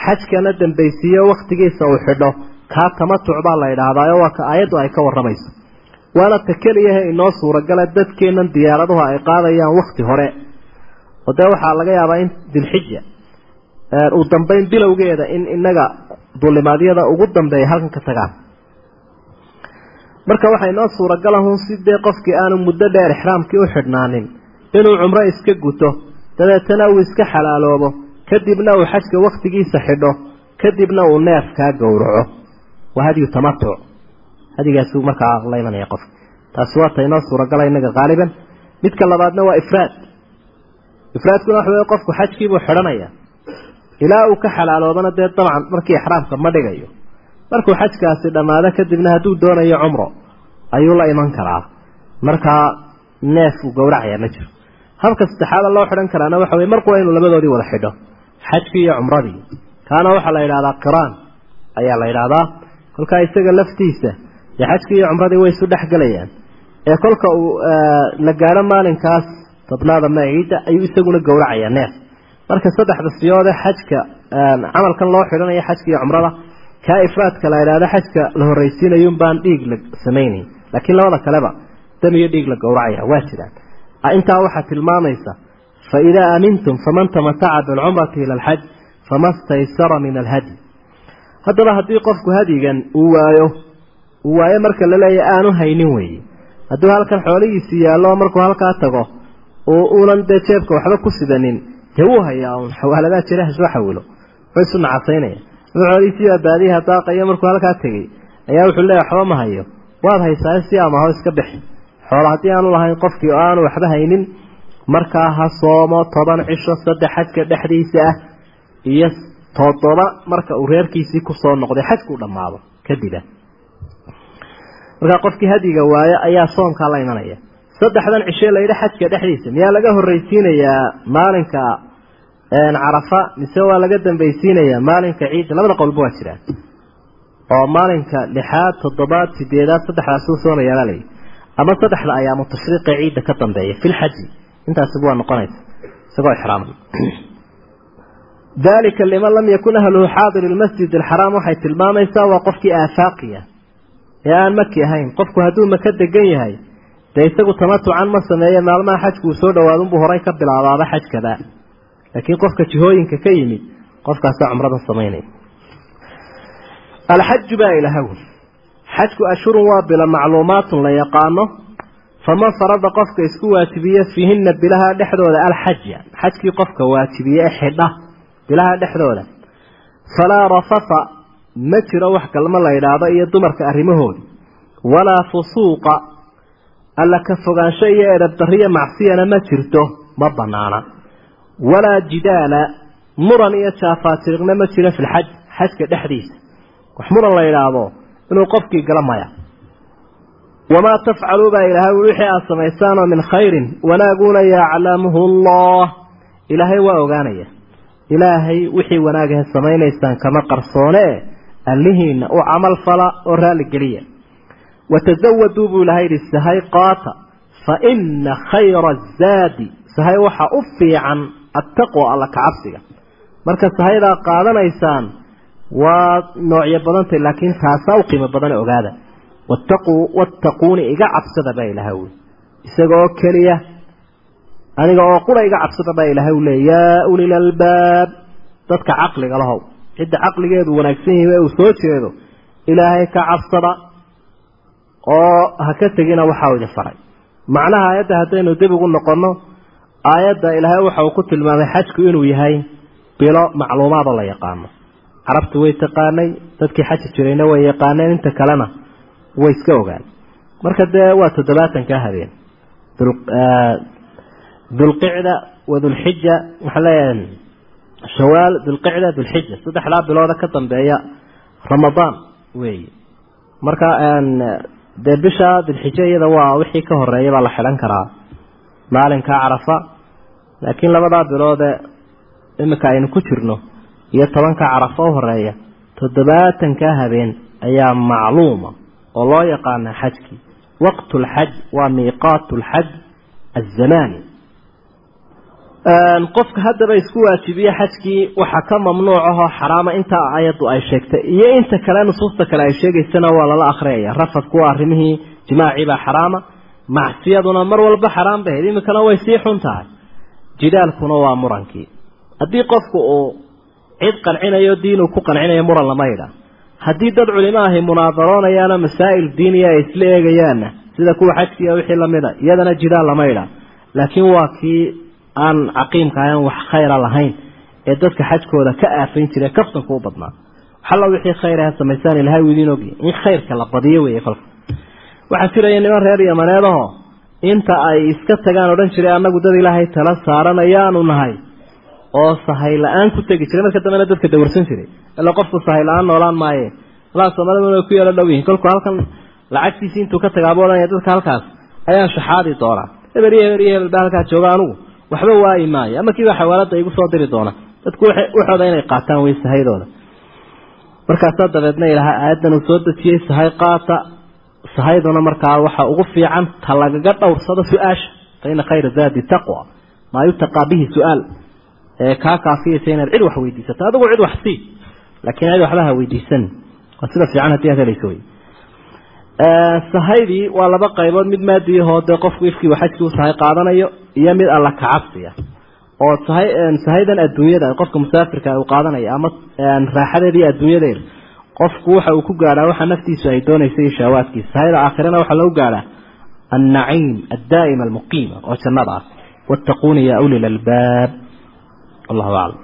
xajkana dambaysiiyo wakhtigiisa uu xidho kaa tamatuc baa la yidhaahdaayo waa ka aayaddu ay ka warramayso waana ta keliyahe inoo suuragala dadkeennan diyaaraduhu ay qaadayaan wakhti hore. Oo dee waxaa laga yaabaa in dilxija uu dambayn bilowgeeda in inaga dulimaadyada ugu dambeeya halkan ka tagaan. Marka waxaa inoo suuragalahun si dee qofkii aanu muddo dheer ixraamkii u xidhnaanin inuu cumro iska guto dabeetana uu iska xalaaloobo kadibna uu xajka wakhtigiisa xidho kadibna uu neef kaa gowraco. Waa hadyu tamatuc hadigaasuu markaa la imanaya qofka taasi waa ta inoo suuragala inaga qaaliban. Midka labaadna waa ifraad. Ifraadkuna waxa wey qofku xajkiibuu xidhanaya. Ilaa uu ka xalaaloobana dee dabcan markii ixraamka ma dhigayo. Markuu xajkaasi dhammaado kadibna hadduu doonayo cumro ayuu la iman karaa. Markaa neef uu gowracaya ma jiro. Habka saddexaada loo xidhan karaana waxa weye marku waa inuu labadoodii wada xidho xajkii iyo cumradii. Kaana waxaa la yidhahdaa qiraan ayaa la yidhaahdaa. Kolkaa isaga laftiisa dee xajkii iyo cumradii way isu dhex gelayaan ee kolka uu la gaadho maalinkaas tobnaada ma ayuu isaguna gowracayaa neef. Marka saddexda siyoode xajka camalkan loo xidhanayo xajka iyo cumrada kaa ifraadka la idhaahdo xajka la horraysiinayun baan dhiig la samaynayn laakiin labada kaleba dam iyo dhiig la gowracaya waa jiraan. Intaa waxaa tilmaamaysa fa idaa aamintum faman tamataca bilcumrati ila alxaj fama staysara min alhadyi. Haddaba haddii qofku hadyigan uu waayo uu waayo marka la leeya aanu haynin weeye hadduu halkan xoolihiisi yaallo markuu halkaa tago oo uunan dee jeebka waxba ku sidanin dee wuu hayaa uun? Xawaaladaha jira hasoo xawilo wuxuu isu nacasaynaya xoolihiisii baa baadiyaha daaqaya markuu halkaa tegey ayaa wuxuu leeya waxba ma hayo. Waad haysaa si amaho iska bixi. Xoolo haddii aanu lahayn qofkii oo aanu waxba haynin markaa ha soomo toban cisho saddex xajka dhexdiisa ah iyo toddoba marka uu reerkiisii ku soo noqday xajkuu dhammaado kadiba markaa qofkii hadyiga waayo ayaa soomkaa la imanaya. Saddexdan cishe layidhi xajka dhexdiisa. Miyaa laga horraysiinayaa maalinka carafa? Mise waa laga dambaysiinayaa maalinka ciidda labada qowlba waa jiraan. Oo maalinka lixaad toddobaad sideedaad saddexdaasuu soomayaa lay ama saddexda ayaamu tashriiqa ciidda ka dambeeya fi lxaji intaasiba waa noqonaysa. Isagoo ixraamay dalika liman lam yakun ahluhu xaadir lmasjid alxaraam waxay tilmaamaysaa waa qofkii aafaaqiya ee aan maki ahayn qofku hadduu maka degan yahay dee isagu tamatucan ma sameeye maalmaha xajku uu soo dhawaadunbuu horay ka bilaabaaba xajkaba laakiin qofka jihooyinka ka yimid qofkaasaa cumrada samaynaya. Alxaju baa ilahaw xajku ashhurun waa bila macluumaatun la yaqaano. Faman farada qofka isku waajibiye fiihina bilaha dhexdooda alxaja xajkii qofka waajibiye ee xidha bilaha dhexdooda. Falaa rafafa ma jiro wax galmo la yidhaahdo iyo dumarka arrimahooda walaa fusuuqa alla ka fogaansho iyo edabdariyo macsiyana ma jirto ma banaana walaa jidaala muran iyo jaafaatiriqna ma jiro filxaj xajka dhexdiisa. Wax muran la yidhaahdo inuu qofkii gala maya. Wamaa tafcaluu baa ilaahay wixii aada samaysaanoo min khayrin wanaaguna yaclamuhu allah ilaahay waa ogaanaya. Ilaahay wixii wanaagahe samaynaysaan kama qarsoone allihiina u camal fala oo raalli geliya. Watasawaduu buu ilahay yihi sahay qaata fa ina khayra azaadi sahay waxaa u fiican attaqwa alla kacabsiga marka sahaydaa qaadanaysaan waa noocyo badantay laakiin taasaa u qiimo badan ogaada. Wattaquu wattaquuni iga cabsada baa ilahay wy isaga oo keliya aniga oo qura iga cabsada baa ilahay u yaa ulil albaab dadka caqliga lahow cidda caqligeedu wanaagsan yahi uu soo jeedo ilaahay ka cabsada oo ha ka tegina waxaa idin faray. Macnaha aayadda haddaynu dib ugu noqonno aayadda ilaahay waxa uu ku tilmaamay xajku inuu yahay bilo macluumaadoo la yaqaano. Carabtu way taqaanay dadkii xaji jirayna way yaqaaneen inta kalena way iska ogaan. Marka dee waa toddobaatankaa habeen. Dulqicda wa dulxija waxaa leeyahay shawaal dulqicda dulxija saddexdaa bilooda ka dambeeya ramadaan weeye marka dee bisha dulxija iyada waa wixii ka horreeya baa la xidhan karaa maalinka carafa. Laakiin labadaa biloode iminka aynu ku jirno iyo tobanka carafa u horreeya toddobaatankaa habeen ayaa macluuma oo loo yaqaana xajkii. Waqtu lxaj waa miiqaatu lxaj azamaani qofka haddaba isku waajibiye xajkii waxaa ka mamnuuc ahoo xaraama intaa ayaddu ay sheegtay. Iyo inta kale nusuusta kale ay sheegaysana waa lala akhriyaya rafadku waa arrimihii jimaacii baa xaraama. Macsiyaduna mar walba xaraam bahayd iminkana way sii xun tahay. Jidaalkuna waa murankii. Haddii qofku uu cid qancinayo diinuu ku qancinayo muran lama yidha. Haddii dad culimo ahi munaadaroonayaan masaa'il diiniya ay isla eegayaanna sida kuwa xajkiiya wixii lamida iyadana jidaal lama yidha. Laakiin waa kii aan caqiimka ahan wax khayra lahayn ee dadka xajkooda ka aafayn jira kaftanku u badnaa. Waxalla wixii khayr ah samaysaan ilahay uu idiin ogyahay in khayrka la badiyo weeye kolka. Waxaa jiraya niman reer yamaneedaho inta ay iska tagaan odhan jiray annagu dad ilaahay tala saaranayaanu nahay oo sahay la'aan ku tegi jiray. Marka dambena dadka dawarsan jiray. Ila qofku sahay la'aan noolaan maaye. Walaa soomaalida ku yeelo dhow yihiin. Kolkuu halkan lacagtiisii intuu ka tagaaba odhanaya dadka halkaas ayaan shaxaadi doonaa. Hebel iyo hebel iyo hebel baa halkaa jooga anugu waxba waayi maayo ama kiiba xawaalada igu soo diri doona. Dadku waxooda inay qaataan way sahaydooda markaasaa dabeedna ilaahay aayaddan uu soo dejiyey sahay qaata sahayduna markaa waxa ugu fiican ta lagaga dhowrsado su'aasha. Fa khayra zaadi taqwa. Maa yutaqaa bihi su'aal. Ee kaa kaafiyaysa inaad cid wax weydiisato adigu cid wax sii. Laakiin cid waxba ha weydiisan. Waa sida fiican haddii aad helayso wey sahaydii waa laba qaybood. Mid maadiyahoo dee qofku ifkii xajkii u sahay qaadanayo iyo mid alla kacabsiya oo sahay sahaydan adduunyada qofka musaafirka uu qaadanayo ama raaxadeeda iyo adduunyadeeda qofku waxa uu ku gaadhaa waxa naftiisu ay doonaysa iyo shahwaadkiisa sahayda aakhirana waxaa lagu gaadhaa annaciim addaa'ima almuqiima oo jannada ah wattaquuni ya uli lalbaab wallahu aclam